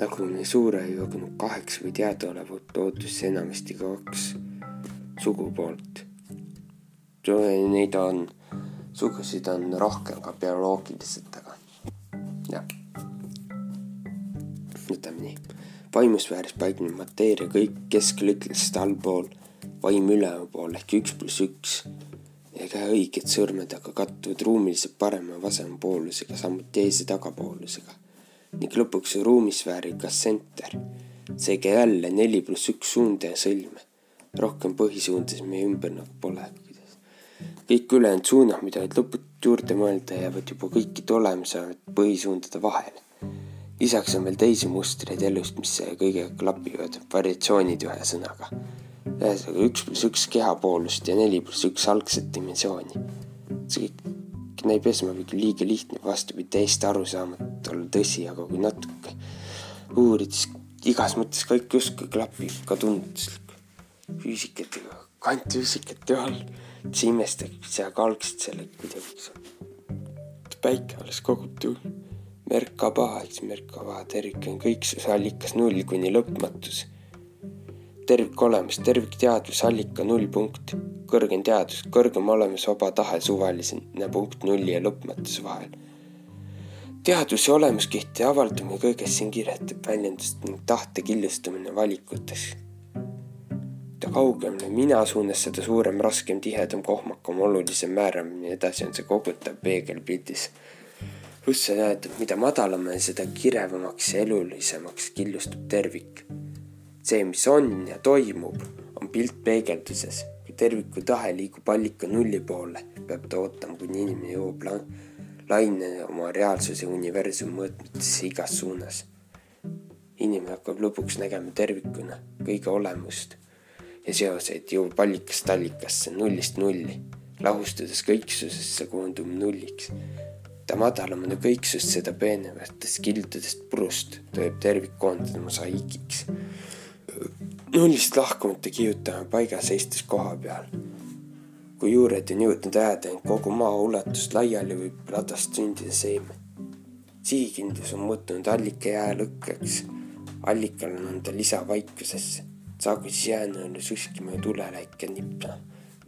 nagu me suure jagunud kaheks või teadaolevalt looduses enamasti kaks sugupoolt. Neid on, sugusid on rohkem ka bioloogiliselt, aga jah ütleme nii. vaimusfääris paiknev mateeria kõik kesklüklist allpool, vaim üleval pool ehk üks pluss üks ja käe õiged sõrmed aga kattuvad ruumiliselt parema ja vasema poolusega, samuti ees- ja tagapoolusega ning lõpuks ruumisfääriga senter. seega jälle neli pluss üks suunda ja sõlme. rohkem põhisuundades meie ümber nagu pole. kõik ülejäänud suunad, mida võib lõputult juurde mõelda, jäävad juba kõikide olemasolu põhisuundade vahele lisaks on veel teisi mustreid elust, mis kõigega klapivad, variatsioonid ühesõnaga. Ühesõnaga üks pluss üks kehapoolust ja neli pluss üks algset dimensiooni. see kõik näib esmapilgul liiga lihtne, vastupidi täiesti arusaamatu olla tõsi, aga kui natuke uurida, siis igas mõttes kõik justkui klapib ka tunduslik. füüsikatega, kvantfüüsikate all, sa imestad, sa ka algselt selle kuidagi. päike alles kogub tuul, Merkaba, eks Merkaba tervik on kõiksuse allikas null kuni lõpmatus tervik olemas, tervikteadvus, allika null punkt, kõrgem teadus, kõrgem olemus, vaba tahe, suvaline punkt nulli ja lõpmatuse vahel. teaduse olemuskihti avaldumine kõigest siin kirjeldab väljendust ning tahte killustumine valikutes. mida kaugemale mina suunas, seda suurem, raskem, tihedam, kohmakam, olulisem määramine, edasi on see kogutav peegelpildis. Näed, et mida madalam on, seda kirevamaks ja elulisemaks killustub tervik see, mis on ja toimub, on pilt peegelduses. kui terviku tahe liigub allika nulli poole, peab ta ootama, kuni inimene jõuab la laine oma reaalsuse universumi mõõtmetesse igas suunas. inimene hakkab lõpuks nägema tervikuna kõige olemust ja seoseid, jõuab allikast allikasse, nullist nulli, lahustades kõiksusesse koondub nulliks mida madalam on kõiksust, seda peenematest kildudest purust tohib tervik koondada mosaiigiks nullist lahkumata kiirutame paigas seistes koha peal. kui juured on jõudnud jääda end kogu maa ulatust laiali, võib ladast sündida seeme. sihikindlus on muutunud allika jäälõkkeks. allikal on anda lisa vaikusesse. saagu siis jäänõelu suskima ja tuleläike nipna.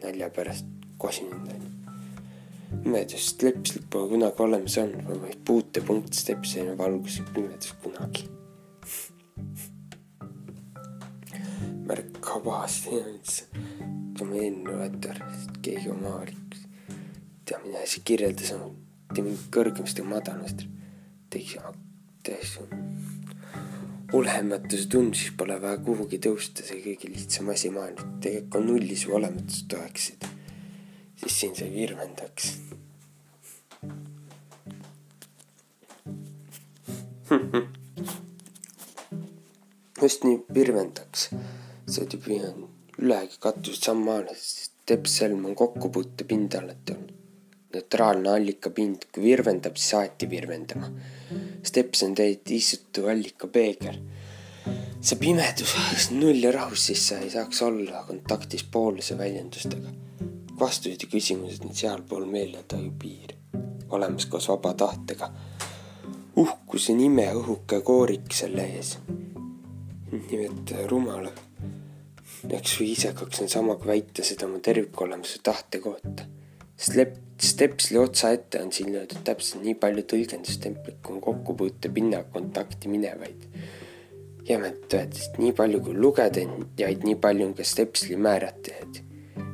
nalja pärast kosinud on. pimedust lepslik pole kunagi olemas olnud, vaid puutepunkt stepsena valgus pimedus kunagi märk kabast ja üldse ütleme eelloetar, sest keegi oma avalikus, tea mida see kirjeldas, mitte mingit kõrgemast ega madalast, tegi täiesti olematuse tund, siis pole vaja kuhugi tõusta, see kõige lihtsam asi maailmas, tegelikult kui nullis või olematust toeksid, siis siin see virvendaks just nii virvendaks tüübi on ülegi katust sammaale, sest teppselm on kokkupuutepind alati on. neutraalne allikapind, kui virvendab, siis aeti virvendama. Steps on täiesti istutu allikapeegel. see pimedus, null ja rahus, siis sa ei saaks olla kontaktis pooluse väljendustega. vastused ja küsimused on sealpool meeletaju piiri, olemas koos vaba tahtega. uhkuse nime õhuke koorik selle ees. nimeta rumala peaks ju isekaks on sama kui väita seda oma tervikolemuse tahte kohta. Slep-, stepsli otsaette on siin löödud täpselt nii palju tõlgendustemplit, kui on kokkupuute pinna kontakti minevaid. jämedalt öeldes, nii palju kui lugedajaid, nii palju on ka stepsli määratajaid.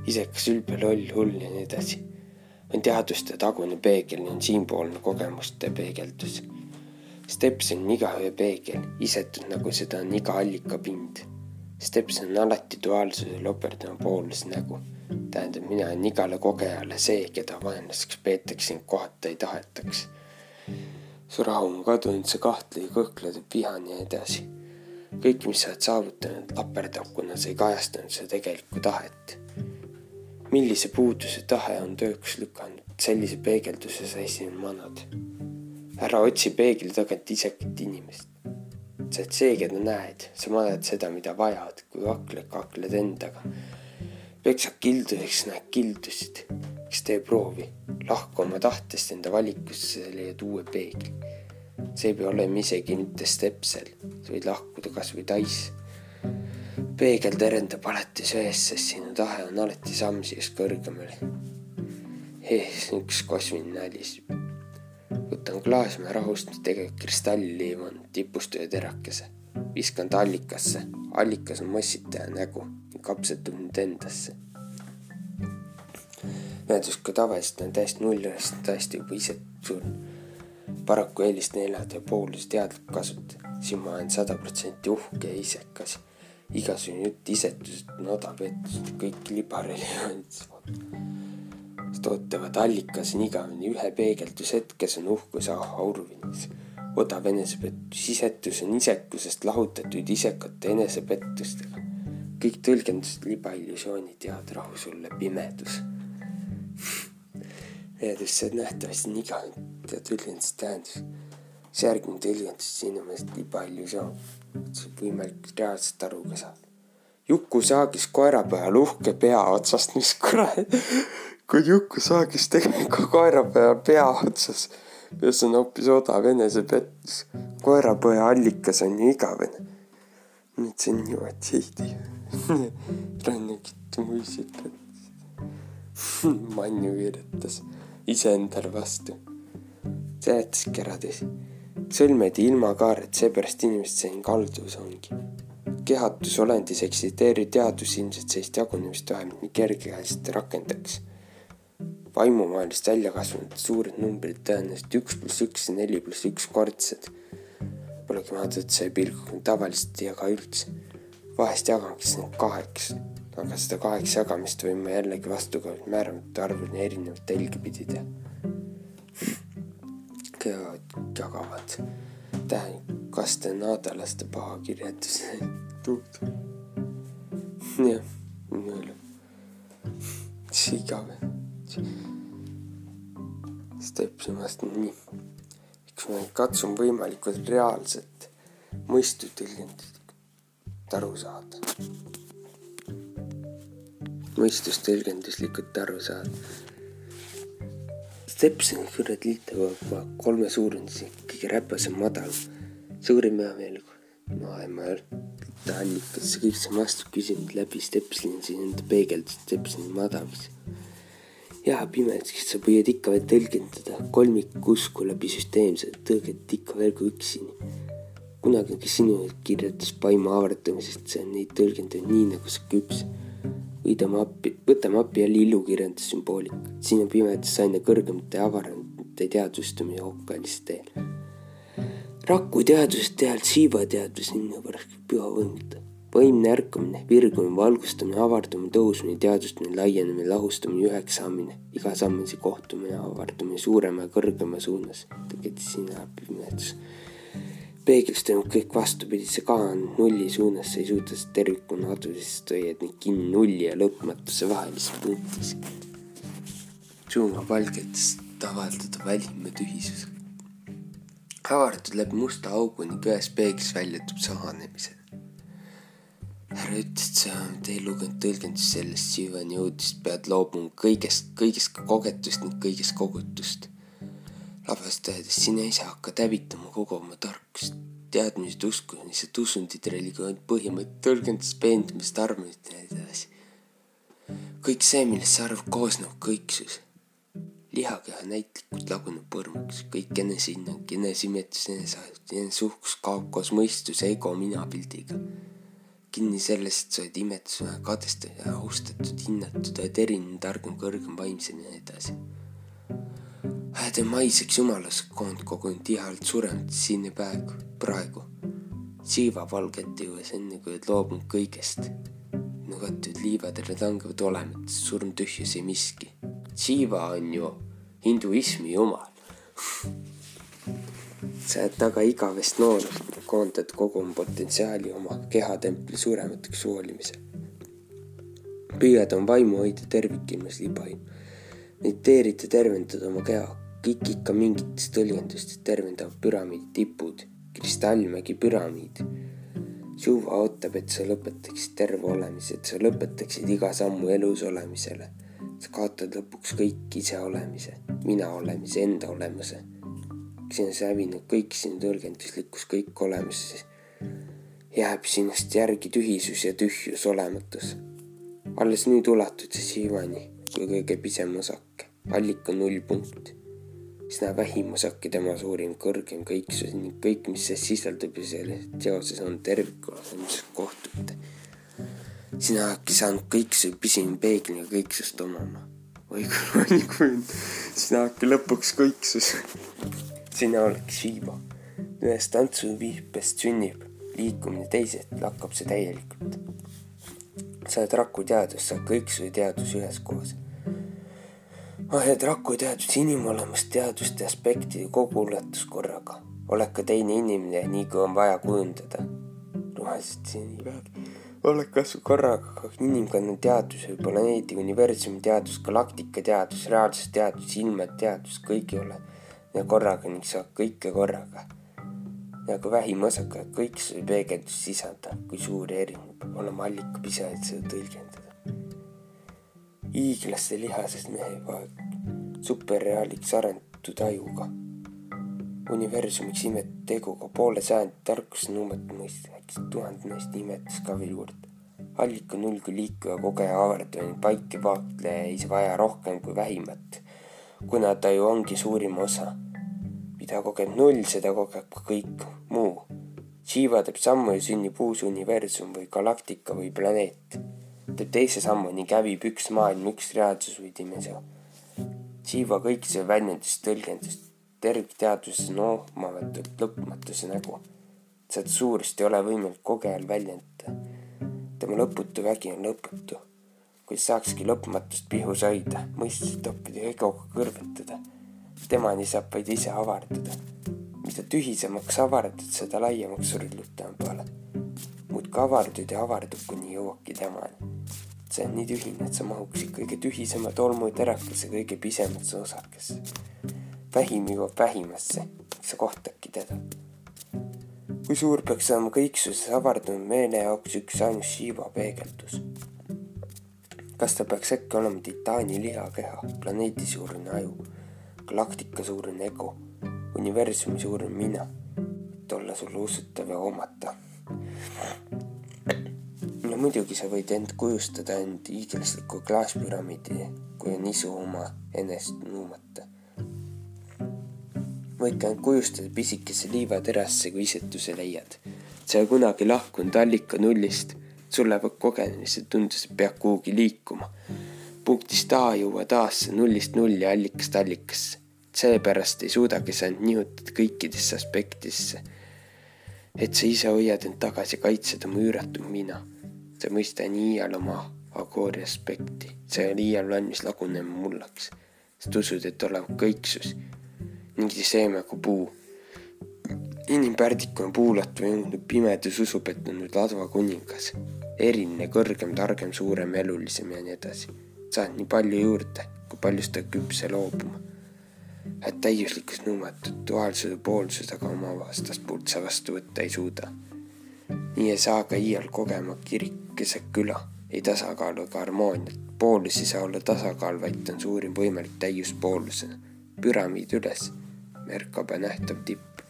isekas, ülbe, loll, hull ja nii edasi. on teaduste tagune peegel, on siinpoolne kogemuste peegeldus. Steps on igaühe peegel, isetud nagu seda on iga allikapind Steps on alati duaalsusel operdama poolus nägu. tähendab, mina olen igale kogejale see, keda vaenlaseks peetakse ning kohata ei tahetaks. su rahu on kadunud, sa kahtled ja kõhkled, vihan ja nii edasi. kõik, mis sa oled saavutanud, laperdab, kuna sa ei kajastanud seda tegelikku tahet. millise puuduse tahe on tööks lükanud, sellise peegelduse sa esimene manad. ära otsi peegli tagant isekit inimest sa oled see, keda näed, sa mõtled seda, mida vajad, kui kakled, kakled endaga. peksad kildudeks, näed kildusid, eks tee proovi, lahku oma tahtest enda valikusse, leiad uue peegli. see ei pea olema isegi mitte stepsel, sa võid lahkuda kasvõi tais. peegel terendab alati söes, sest sinu tahe on alati samm siiast kõrgemale. ees üks kosmiline nali võtan klaasmäe rahust, mis tegelikult kristalliliiv on, tipust ühe terakese. viskan ta allikasse, allikas on mossitaja nägu kapsetub nüüd endasse. ühendus ka tavaliselt on täiesti nullist, täiesti juba ise surnud. paraku eelistan elada ja poolus teadlik kasutada, siin ma olen sada protsenti uhke ja isekas. igasugune jutt isetusest on odav pettus, kõik libareli tootavad allikas on igavene ühe peegeldushetkes on uhkus auruvinis. odav enesepettus, isetus on isekusest lahutatud isekate enesepettustega. kõik tõlgendused, libaillusioonid, head rahu sulle, pimedus teadus, see nähtavasti on igavene tõlgenduse tähendus. see järgmine tõlgendus sinu meelest libaillusioon, see võimalikult reaalselt aru ka saada. Juku saagis koera peal uhke pea otsast, mis kurat, kui Juku saagis tegelikult koera peal pea otsas, mis on hoopis odav enesepettus. koerapoja allikas on ju igavene. nüüd on niimoodi heidi rannakit muisid Manju kirjutas iseendale vastu. seletuskirja tõsi. sõlmedi ilma kaaret, seepärast inimesed siin kalduvus ongi. kehatus olendis eksisteeriv teadus ilmselt sellist jagunemist vähemalt nii kergekäeliselt rakendaks. Vaimumaailmast välja kasvanud suured numbrid tõenäoliselt üks pluss üks ja neli pluss üks kordsed. Polegi vaadatud see pilguga tavaliselt ja ka üldse. vahest jagaks need kaheks aga seda kaheks jagamist võime jällegi vastukaudselt määramata arvuni erinevat telge pidi teha. jagavad tähenduskaste naadalaste paha kirjelduse tuud. jah, nii-öelda. see igav. Stepsimast nii. eks ma katsun võimalikult reaalselt mõistu tõlgendust aru saada mõistust tõlgenduslikult aru saada. Stepson kuradi liitava kolme suurenduse kõige räpasem madal, suurim heameel maailma allikasse kõik see vastu küsinud läbi Stepsoni siin enda peegeldust Stepsoni madalis. ja pimeduseks sa püüad ikka veel tõlgendada kolmikusku läbi süsteemse tõõget ikka veel kui üksini. kunagi, kes sinu kirjutas paimu avardamisest, see on neid tõlgendanud nii nagu see küps võidame appi, võtame appi jälle illukirjandussümboolika. siin on pimedas aina kõrgemate avaramate teadvustamise hokkalis teel. Raku teadusest teha siiba teadvus linna pärast püha võimuta. Võimne ärkamine, virgumine, valgustamine, avardumine, tõusmine, teadvustamine, laienemine, lahustamine, üheks saamine, iga sammisi kohtumine, avardumine suurema ja kõrgema suunas. tegelikult sina pimedus peeglist toimub kõik vastupidise kaha nulli suunas, sa ei suuda seda tervikuna aduda, sest hoiad neid kinni nulli ja lõpmatuse vahelises punktis. suuma valgetest avaldada välima tühisus. avatud läbi musta augu ning ühes peeglis väljutub sahanemise. Härra ütles, et sa ei lugenud tõlgendust sellest siiani jõudist, pead loobuma kõigest, kõigest kogetust ning kõigest kogutust labast öeldes sina ise hakkad hävitama kogu oma tarkust, teadmised, uskumised, usundid, religioon, põhimõtted, tõlgendused, veendumist, arvamist ja nii edasi. kõik see, millest sa arvad, koosneb kõiksus. lihakeha näitlikult laguneb põrmuks, kõik enesehinnang, eneseimetus, eneseajus, enesuhkus kaob koos mõistuse, ego, minapildiga. Kinni selles, et sa oled imetlusväärne, kadestatud ja austatud, hinnatud, oled erinev, targem, kõrgem, vaimsem ja nii edasi Lähede maiseks jumalas koond kogunud tihalt surenud siin ja praegu, praegu. siiva valget juues, enne kui oled loobunud kõigest. nugatud liivad langevad olematust, surm tühjus ei miski. siiva on ju hinduismi jumal sa oled taga igavest noorust, koondad kogu oma potentsiaali oma kehatempli surematuks hoolimisel. püüad oma vaimu hoida tervikimas libaim mediteerida, tervendada oma keha kõik ikka mingitest tõlgendustest tervendavad püramiidi tipud, kristallmägi püramiid. suva ootab, et sa lõpetaksid terve olemise, et sa lõpetaksid iga sammu elus olemisele. sa kaotad lõpuks kõik ise olemise, mina olemise, enda olemuse. See hävinud kõik sinu tõlgenduslikkus, kõik olemuses. jääb sinust järgi tühisus ja tühjus, olematus. alles nüüd ulatud sa siiani kui kõige pisem osake, allika nullpunkt seda vähim osake tema suurim kõrgem kõiksus ning kõik, mis see sisaldub ja selles teoses on tervikuna, mis kohtute. sina oledki saanud kõiksu pisim peeglina kõiksust omama. oi kui valikund, sina oledki lõpuks kõiksus. Sina oledki siiba. ühest tantsuviipest sünnib liikumine, teisest lakkab see täielikult. sa oled raku teadus, sa oled kõiksu teadus üheskoos ahjad raku teadus inimolemust teaduste aspektide kogu ulatus korraga. oled ka teine inimene, nii kui on vaja kujundada. rohelised sinipäev. oled kasvõi korraga inimkonna teadus või planeedi, universumi teadus, galaktika teadus, reaalsus teadus, ilmad teadus, kõigi oled ja korraga ning saad kõike korraga. nagu vähim osaka, kõik see peegeldus sisaldab, kui suur ja erinev peab olema allikapisajaid seda tõlgendada. hiiglaste lihasest mehe vaag, superreaaliks arendatud ajuga universumiks imet teguga poole sajandi tarkuse nuumete mõiste, äkki tuhande neist imetes ka veel juurde. allika null kui liikuja, kogeja, avardaja, paik ja vaatleja ei vaja rohkem kui vähimat, kuna ta ju ongi suurim osa. Mida kogeb null, seda kogeb ka kõik muu. Shiva teeb sammu ja sünnib uus universum või galaktika või planeet. teeb teise sammu ning hävib üks maailm, üks reaalsus või dimensioon. Shiva kõik see väljendust, tõlgendust tervikteaduses noomamatult lõpmatuse nägu. seda suurust ei ole võimalik kogejal väljendada. tema lõputu vägi on lõputu, kuid saakski lõpmatust pihus hoida, mõistust toppida ja egoga kõrvetada. Temani saab vaid ise avardada. mida tühisemaks avardad, seda laiemaks surlud tema peale. muudkui avardud ja avardub, kuni jõuabki temani see on nii tühine, et sa mahuksid kõige tühisema tolmuterakese kõige pisemasse osakesse vähim jõuab vähimasse, sa kohtadki teda. kui suur peaks olema kõiksuses avardunud meele jaoks üks ainus Shiva peegeldus? kas ta peaks äkki olema titaani lihakeha, planeedi suurune aju, galaktika suurune ego, universumi suurim mina, et olla sulle usutav ja omata? no muidugi sa võid end kujustada end hiiglasliku klaaspüramiidi, kui on isu oma enest nuumata võid end kujustada pisikesse liivaterasse, kui isetuse leiad. sa ei kunagi lahkunud allika nullist, sul lähevad kogenemised tundes, et pead kuhugi liikuma. Punktist A jõua taas nullist nulli allikast allikasse. seepärast ei suudagi sa end nihutada kõikidesse aspektidesse. et sa ise hoiad end tagasi kaitsed oma üüratu mina. sa mõista nii iial oma agooria aspekti, sa ei ole iial valmis lagunema mullaks, sest usud, et olema kõiksus mingi seeme kui puu. inimpärdikuna puulatu jõudnud pimedus usub, et on nüüd ladva kuningas. eriline, kõrgem, targem, suurem, elulisem ja nii edasi. Saad nii palju juurde, kui palju seda küpse loobuma. et täiuslikkus nõuetud duaalsuse poolsust aga oma vastaspoolt sa vastu võtta ei suuda. nii ei saa ka iial kogema kirik keset küla, ei tasakaalu ega harmooniat. poolus ei saa olla tasakaal, vaid on suurim võimalik täius poolusena. püramiid üles märkab ja nähtav tipp.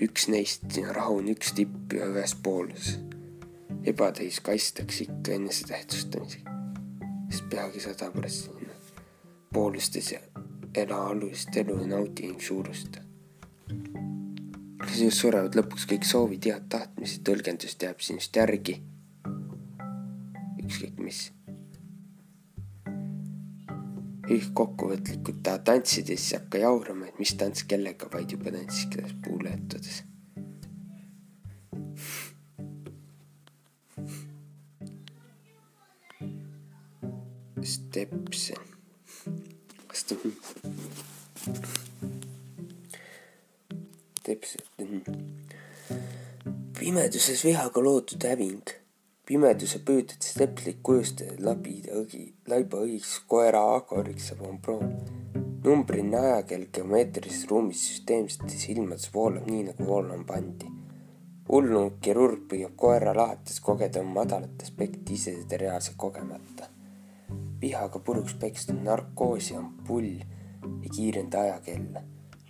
üks neist, rahu on üks tipp ja ühes pooles. ebatäis kaitstakse ikka enesetähtsustamisega, sest peagi sada pärast sinna. poolustes ela olulist elu ja naudi ning suurusta. sinust surevad lõpuks kõik soovid, head tahtmised, tõlgendust jääb sinust järgi. ükskõik mis kokkuvõtlikult ta tantsid ja siis hakka jaurama, et mis tants kellega, vaid juba tantsis kuidas puuletades. Stepsen, kas ta Stepsen, pimeduses vihaga loodud häving pimeduse püüded steplik kujustada labida õgi, laiba õigs koera agoriks saab omproon. numbriline ajakell geomeetrilises ruumis süsteemsetes ilmades voolab nii nagu voolama pandi. hullunud kirurg püüab koera lahates kogeda oma madalat aspekti ise reaalselt kogemata. Vihaga puruks pekstud narkoosi ampull ei kiirenda ajakella.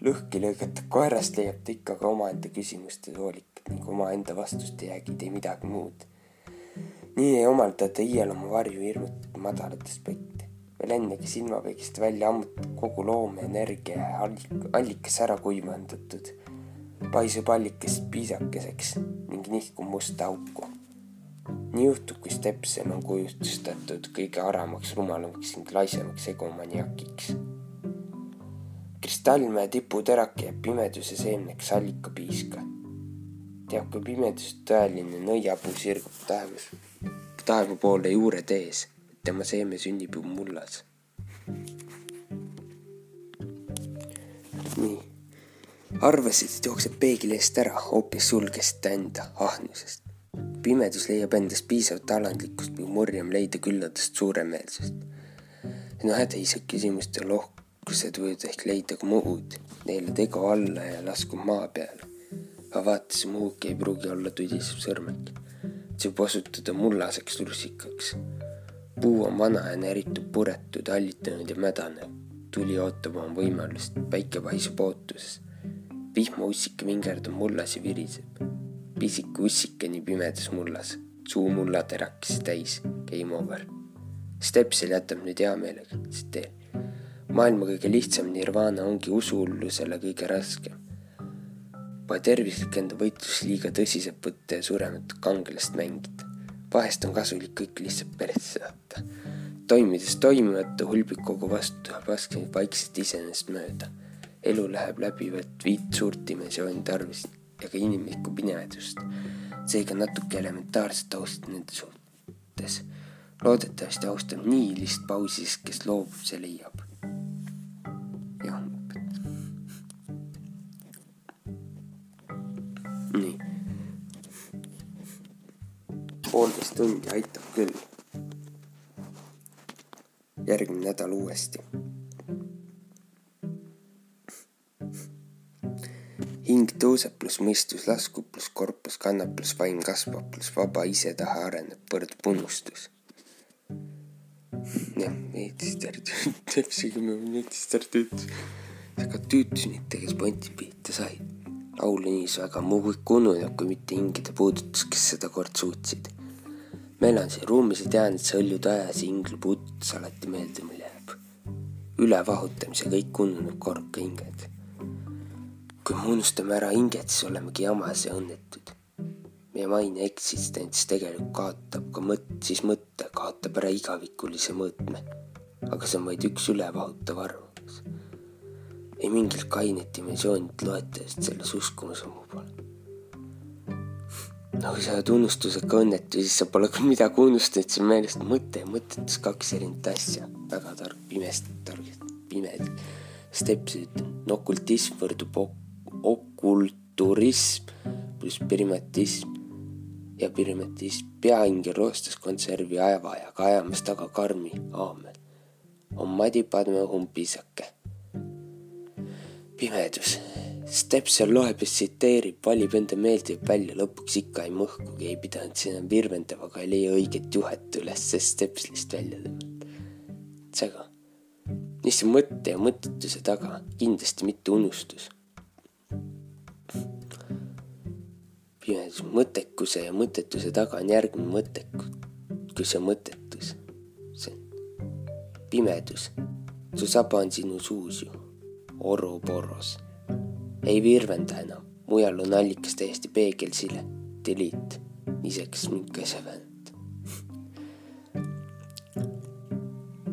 lõhki lõigata koerast leiab ta ikka ka omaenda küsimuste hoolikat ning omaenda vastust ei jäägi tee midagi muud nii ei omalda ta iial oma varju hirmutatud madalat aspekti. veel ennegi silmapeeglist välja ammutatud kogu loomeenergia ja allikas ära kuivandatud, paisub allikast piisakeseks ning nihkub musta auku. Nii juhtub, kui Stepsen on kujustatud kõige aramaks, rumalamaks ning laisemaks egomaniakiks. kristallmäe tiputerak jääb pimeduse seemneks allikapiiska teab, kui pimedus tõeline nõiapuu sirgub taevas taeva poole juured ees, tema seeme sünnib ju mullas. nii, arvasid, et jookseb peegli eest ära, hoopis sulgesid ta enda ahnusest. Pimedus leiab endast piisavat alandlikkust või murjam leida külladest suuremeelsust. no hädised küsimuste lohkused võivad ehk leida ka muud, neile tegu alla ja laskub maa peale. aga vaata, see muuk ei pruugi olla tudisev sõrmek. see võib osutuda mullaseks russikaks. puu on vana ja näritud puretud, hallitunud ja mädanev. tuli ootab oma võimalust, päike paisub ootuses. vihmaussike vingerdab mullas ja viriseb pisike ussike nii pimedas mullas, suu mullaterakesi täis, game over. Stepsel jätab nüüd hea meelega, tsiteerin. maailma kõige lihtsam nirvana ongi usuhullusele kõige raskem. Pole tervislik enda võitlust liiga tõsiselt võtta ja surematut kangelast mängida. vahest on kasulik kõik lihtsalt persse saata. toimides toimimata hulbib kogu vastu, raskelt vaikselt iseenesest mööda. elu läheb läbivalt viit suurt dimensiooni tarvis ka inimlikku pimedust. seega natuke elementaarset austust nende suhtes. loodetavasti austab nii list pausis, kes loobub, see leiab. jah, nii. poolteist tundi aitab küll. järgmine nädal uuesti hing tõuseb pluss mõistus laskub pluss korpus kannab pluss vaim kasvab pluss vaba ise taha areneb võrdub unustus. jah, eetister täpselt eetister tüütus, aga tüütus mitte, kes ponti pihta sai. laul niis väga muu kõik ununeb, kui mitte hingede puudutus, kes seda kord suutsid. ma elan siin ruumis ja tean, et see hõljud ajas ja ingli puudutus alati meelde mul jääb. ülevahutamise kõik ununeb korka hinged kui me unustame ära hinget, siis olemegi jamas ja õnnetud. meie maine eksistents tegelikult kaotab ka mõt-, siis mõtte kaotab ära igavikulise mõõtme. aga see on vaid üks ülevahutav arvamus. ei mingit kainet dimensioonit loetelist selles uskumus mu pole. no kui sa oled unustusega õnnetu, siis sa pole küll midagi unustanud, see on meelest mõte ja mõttetus kaks erinevat asja. väga tark, pimestatud, targad, pimed. Steps ütleb, okultism võrdub ok okulturism pluss primatism ja primatism. peaingel roostes konservi ajavajaga ajamas taga karmi aamel. on madipadme umpisake. pimedus. Stepsel loeb ja tsiteerib, valib enda meeldiv välja, lõpuks ikka ei mõhkugi, ei pidanud sinna virvendama, aga ei leia õiget juhet üles, Stepslist välja tõmmata. sega. mis see mõtte ja mõttetuse taga, kindlasti mitte unustus mõttekuse ja mõttetuse taga on järgmine mõttekus ja mõttetus. see on pimedus. su saba on sinu suus ju, oruporos. ei virvenda enam, mujal on allikas täiesti peegelsile, delete, iseks mingi asja väänata.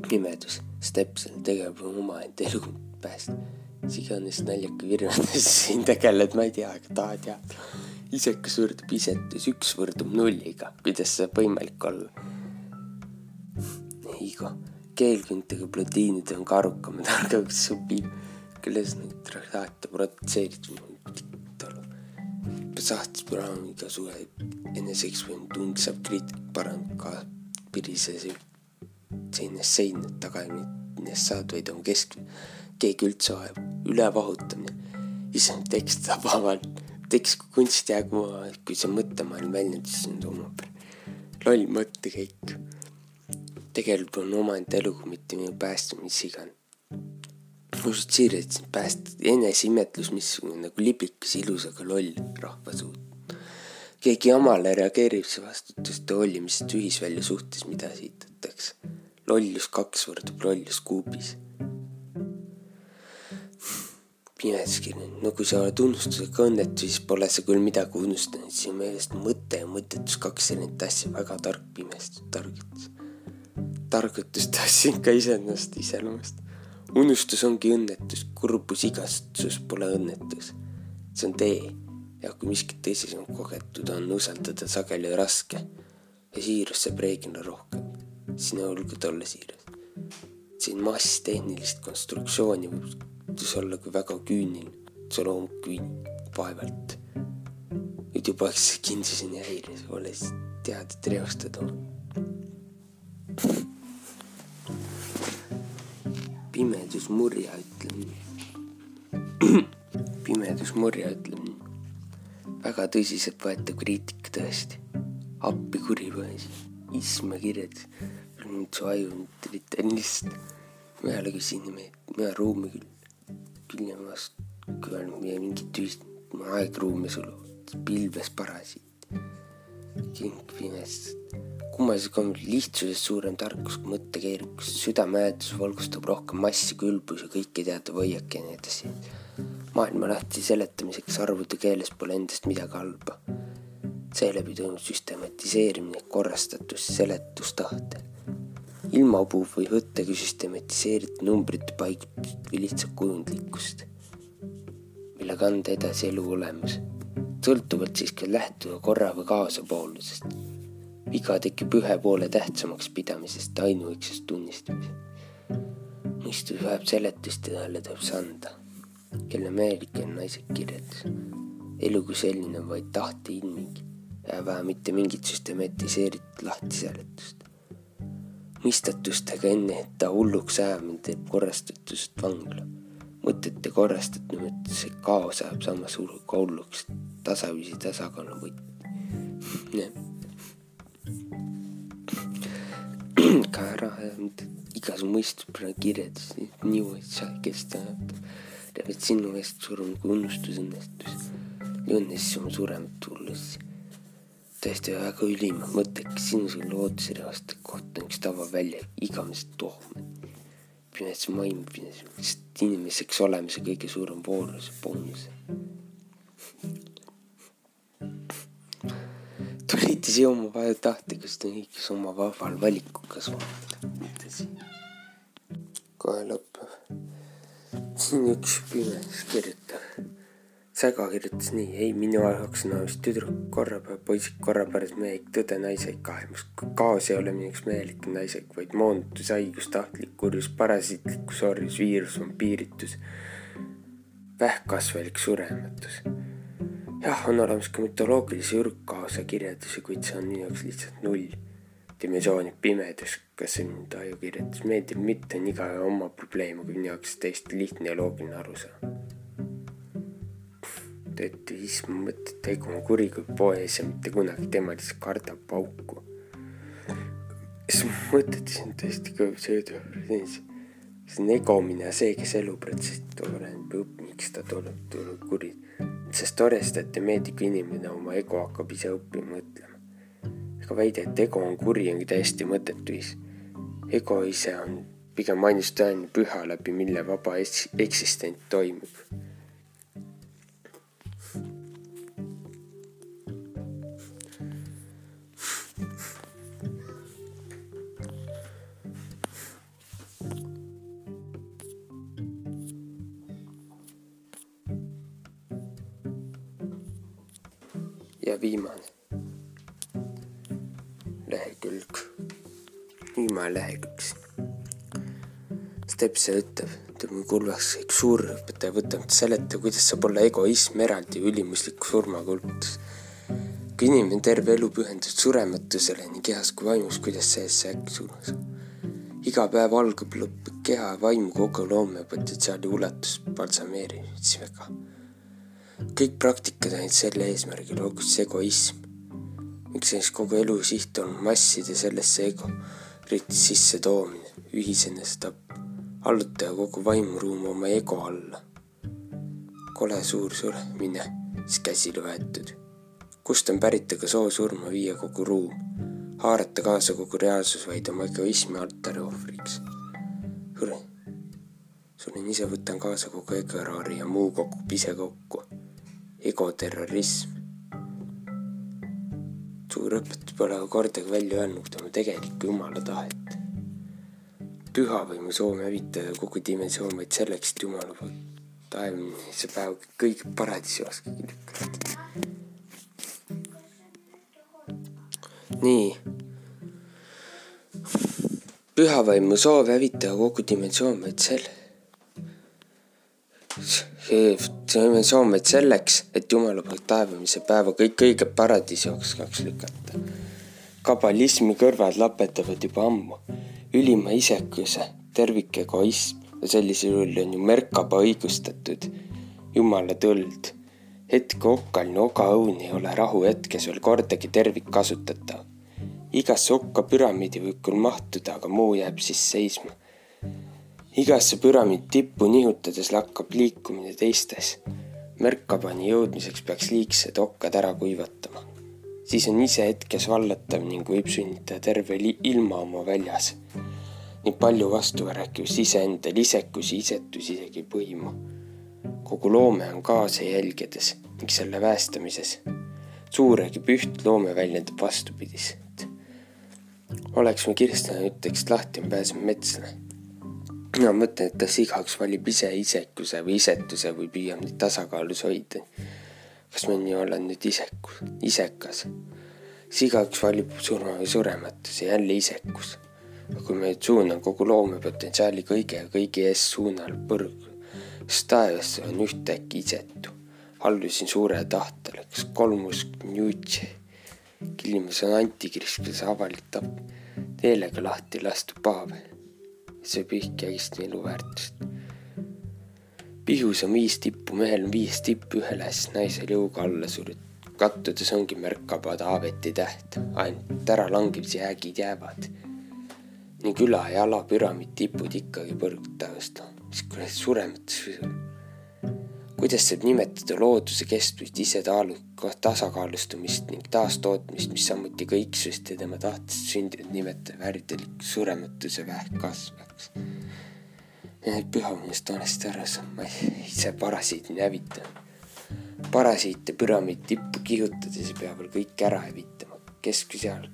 pimedus, Stepsel tegeleb omaenda elu pääst. Mis iganes naljaka virvendus siin tegeled, ma ei tea, aga ta teab. Isekas võrdub isetus, üks võrdub nulliga, kuidas see saab võimalik olla? Igo, keelküntega platiinid on ka arukamad, targemaks sobib, kelles neid traktaate protseeritud saates praegu iga suve eneseeksperimenti tung saab kriitikat parandada ka pirises seinast seina taga millest saad, vaid on kesk, keegi üldse ajab, ülevahutamine, issand tekst saab avaldada tekst kui kunstiaeg, kui see mõttemaailm väljendus, siis on oma loll mõttekäik. tegelikult on omaenda eluga, mitte minu päästmine, mis iganes. usud siiralt, pääst-, eneseimetlus, missugune nagu liblikas, ilus, aga loll rahvasuut. keegi jamale reageerib see vastutust ja hoolimisest ühisvälja suhtes, mida esitatakse. lollus kaks võrdub lollus kuubis pimeduskirjand, no kui sa oled unustusega õnnetu, siis pole sa küll midagi unustanud, sinu meelest mõte ja mõttetus kaks erinevat asja, väga tark pimestus, targutus. targutus tahtsin ka iseennast iseloomust. unustus ongi õnnetus, kurbus, igatsus pole õnnetus. see on tee ja kui miskit tõsisemalt kogetud on, usaldada sageli raske ja siirus saab reeglina rohkem. sina julged olla siiras. siin mass tehnilist konstruktsiooni võib võiks olla väga küüniline, see loom küün vaevalt. nüüd juba see kindluseni häiris, olles tead, et reostada on. pimedusmurja ütleb nii. pimedusmurja ütleb nii. väga tõsiseltvõetav kriitika tõesti. appi kuri poiss, isme kirjad. nüüd su aju on tennist. mina küsin nimeid, mina ruumi küll, kui on mingit tühist, aegruumi sul, pilves parasiit. king pimest kummalisel kombel lihtsusest suurem tarkus kui mõttekeerukus, südameäätus valgustab rohkem massi, külbus ja kõike teatav hoiak ja nii edasi. maailma lahti seletamiseks arvude keeles pole endast midagi halba. seeläbi toimub süstematiseerimine, korrastatus seletustahtel. Ilmapuuv võib võtta kui süstematiseeritud numbrite paigutust või lihtsalt kujundlikkust, millega anda edasi elu olemus. sõltuvalt siis ka lähtuda korra või kaasapoolusest viga tekib ühe poole tähtsamaks pidamisest ainuõigsest tunnistamisest. mõistus vajab seletust ja talle tuleb see anda, kelle Ameerika naised kirjeldas. elu kui selline on vaid tahte ilming ja vaja mitte mingit süstematiseeritud lahtiseletust. Mõistatustega enne ta hulluks ajamine teeb korrastatust vangla. mõtete korrastatumine, see kaos ajab samas hulluks tasapisi tasakaalu võtme ka ära ja igasugune mõistus praegu kirjeldas nii uuesti, kes ta teab, et sinu eest surun kui unustus õnnestus. ja õnnestus oma suremat tulles. Tõesti väga ülim mõttekas sinusugune loodusreaste koht on üks tavavälja, igavesed tohmed. pimedas maim, pimedas inimeseks olemise kõige suurem voorus, boonus tulite siia oma vaja tahtekust õigus oma vabal valikuga soovida, mitte siin. kohe lõpeb. siin üks pimedas kirjutab. Säga kirjutas nii, ei minu jaoks on aus tüdruk korrapäev, poisid korrapärast mehik, tõde naised kaemus. kaos ei ole minuks mehelik naised, vaid moonutus, haigus, tahtlik kurjus, parasiitlikkus, orjus, viirus, vampiiritus, vähkkasvalik surematus jah, on olemas ka mütoloogilisi ürgkaasa kirjeldusi, kuid see on minu jaoks lihtsalt null dimensiooni pimedus, kas see mind ajukirjeldus meeldib, mitte on igaühe oma probleem, aga minu jaoks täiesti lihtne ja loogiline arusaam. Teotism mõtled, tegu on kuri kui poes ja mitte kunagi tema lihtsalt kardab pauku. siis mõtlesin tõesti ka sööda, see on egomine ja see, kes eluprotsessi toimub, miks ta tuleb, tuleb kuri sest orjastati meedik inimene oma ego hakkab ise õppima mõtlema. ega väide, et ego on kuri, ongi täiesti mõttetu. ego ise on pigem ainus tõeline püha, läbi mille vaba eksistent toimub. Viimane lehekülg, viimane lehekülg. Stepse ütleb, ütleb mul kulvaks üks suurõpetaja võtab, seleta, kuidas saab olla egoism eraldi ülimuslik surmakultus. kui inimene terve elu pühendatud surematusele nii kehas kui vaimus, kuidas see äkki surmas? iga päev algab, lõpeb keha ja vaimu kogu loomepotentsiaali ulatus väga kõik praktikad olid selle eesmärgil, olgu siis egoism. miks siis kogu elu siht on masside sellesse ego ritis sissetoomine, ühisenestapp, allutada kogu vaimuruum oma ego alla. kole suur suremine, siis käsile võetud. kust on pärit aga soov surma viia kogu ruum, haarata kaasa kogu reaalsus vaid oma egoismi altari ohvriks. sure, suren ise võtan kaasa kogu egoraari ja muu kogub ise kokku egoterrorism. suur õpetaja pole kordagi välja öelnud tema tegelikku jumala tahet. pühavõimu soov hävitada kogu dimensioon vaid selleks, et jumala poolt taevamise päev kõige paradiisi vastu lükata. nii. pühavõimu soov hävitada kogu dimensioon vaid selle. See saime Soomet selleks, et Jumala poolt taevamise päeva kõik õiged paradiisi oskaks lükata. kabalismi kõrvad lapetavad juba ammu ülima isekuse, tervik egoism ja sellisel juhul on ju Merkaba õigustatud Jumala tõld. hetke okkaline ogaõun ei ole rahuhetkes veel kordagi tervikkasutatav. igasse okka püramiidi võib küll mahtuda, aga muu jääb siis seisma igasse püramiidi tippu nihutades lakkab liikumine teistes. märkapani jõudmiseks peaks liigsed okkad ära kuivatama. siis on ise hetkes vallatav ning võib sünnitada terve ilma oma väljas. nii palju vastuvärkivust iseendal, isekusi, isetusi isegi põimu. kogu loome on kaasa jälgedes ning selle päästamises. suuregi püht loome väljendab vastupidiselt. oleks me Kirstena ütleks lahti, me pääseme metsa ma mõtlen, et kas igaüks valib ise isekuse või isetuse või püüab neid tasakaalus hoida. kas ma nii olen nüüd isekus, isekas? siis igaüks valib surma või surematuse, jälle isekus. aga kui me nüüd suuname kogu loomepotentsiaali kõige ja kõigi ees suunal põrgu, siis taevasse on ühtäkki isetu. allusin suure tahtele, kas kolmus Newtši, Kilmas on antikrist, kes avalikult teelega lahti lastud Paabel see pihk Eesti elu väärtust. pihus on viis tippu, mehel on viis tippu ühele, siis naisel jõuga alla surutud. kattudes ongi märkaba Taaveti täht, ainult ära langemise jäägid jäävad. ning üla ja alapüramiid tipud ikkagi põrgutavast, mis kuradi surematus kuidas saab nimetada looduse kestvust, isetaalu, tasakaalustumist ning taastootmist, mis samuti kõiksust ja tema tahtest sündinud nimetada vääritelik surematuse vähkkasvaks. Need pühameest honest ära, ma ise parasiidini hävitan. parasiite püramiid tippu kihutades peab veel kõik ära hävitama, keskus seal.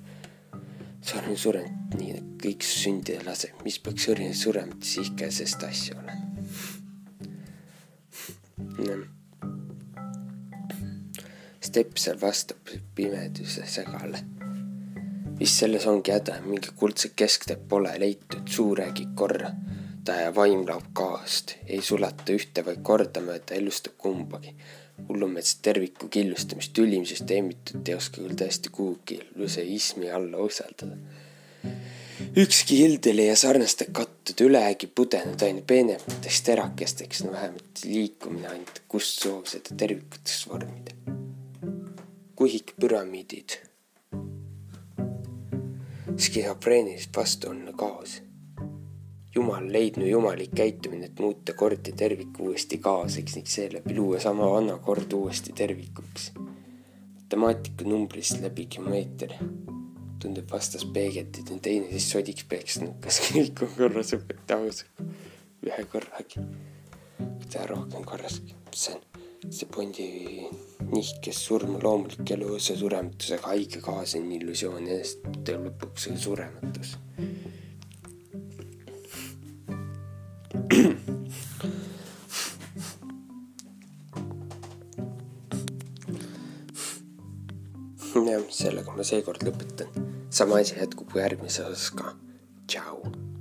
surnud surenud, nii et kõik sündida laseb, mis peaks suremata sihkesest asja olema Stepsel vastab pimeduse segale. vist selles ongi häda, mingi kuldset keskteed pole leitud, suuregi korra. ta ja vaim laob kaost, ei sulata ühte, vaid kordamööda elustab kumbagi. hullumeelset terviku killustamist, ülimsüsteemitut ei oska küll tõesti kuhugi luseismi alla usaldada ükski hildele ja sarnaste kattude üleägi pudenud aina peenemateks terakesteks, no vähemalt liikumine ainult kustsoovsed tervikuteks vormida. kuhikpüramiidid. skisofreenilist vastuolne kaos. jumal leidnud jumalik käitumine, et muuta kord ja tervik uuesti kaoseks ning seeläbi luua sama vana kord uuesti tervikuks. matemaatika numbrist läbi geomeetria tundub vastas peegeldid on teineteist sodiks peksnud, kas kõik on korras võtta ausalt ühe korraga. mida rohkem korras, see on see Bondi nihkes surma loomulik elu osa surematusega haige kaasne illusioon ja siis tuleb lõpuks see surematus. jah, sellega ma seekord lõpetan sama asi jätkub järgmises osas ka. tšau.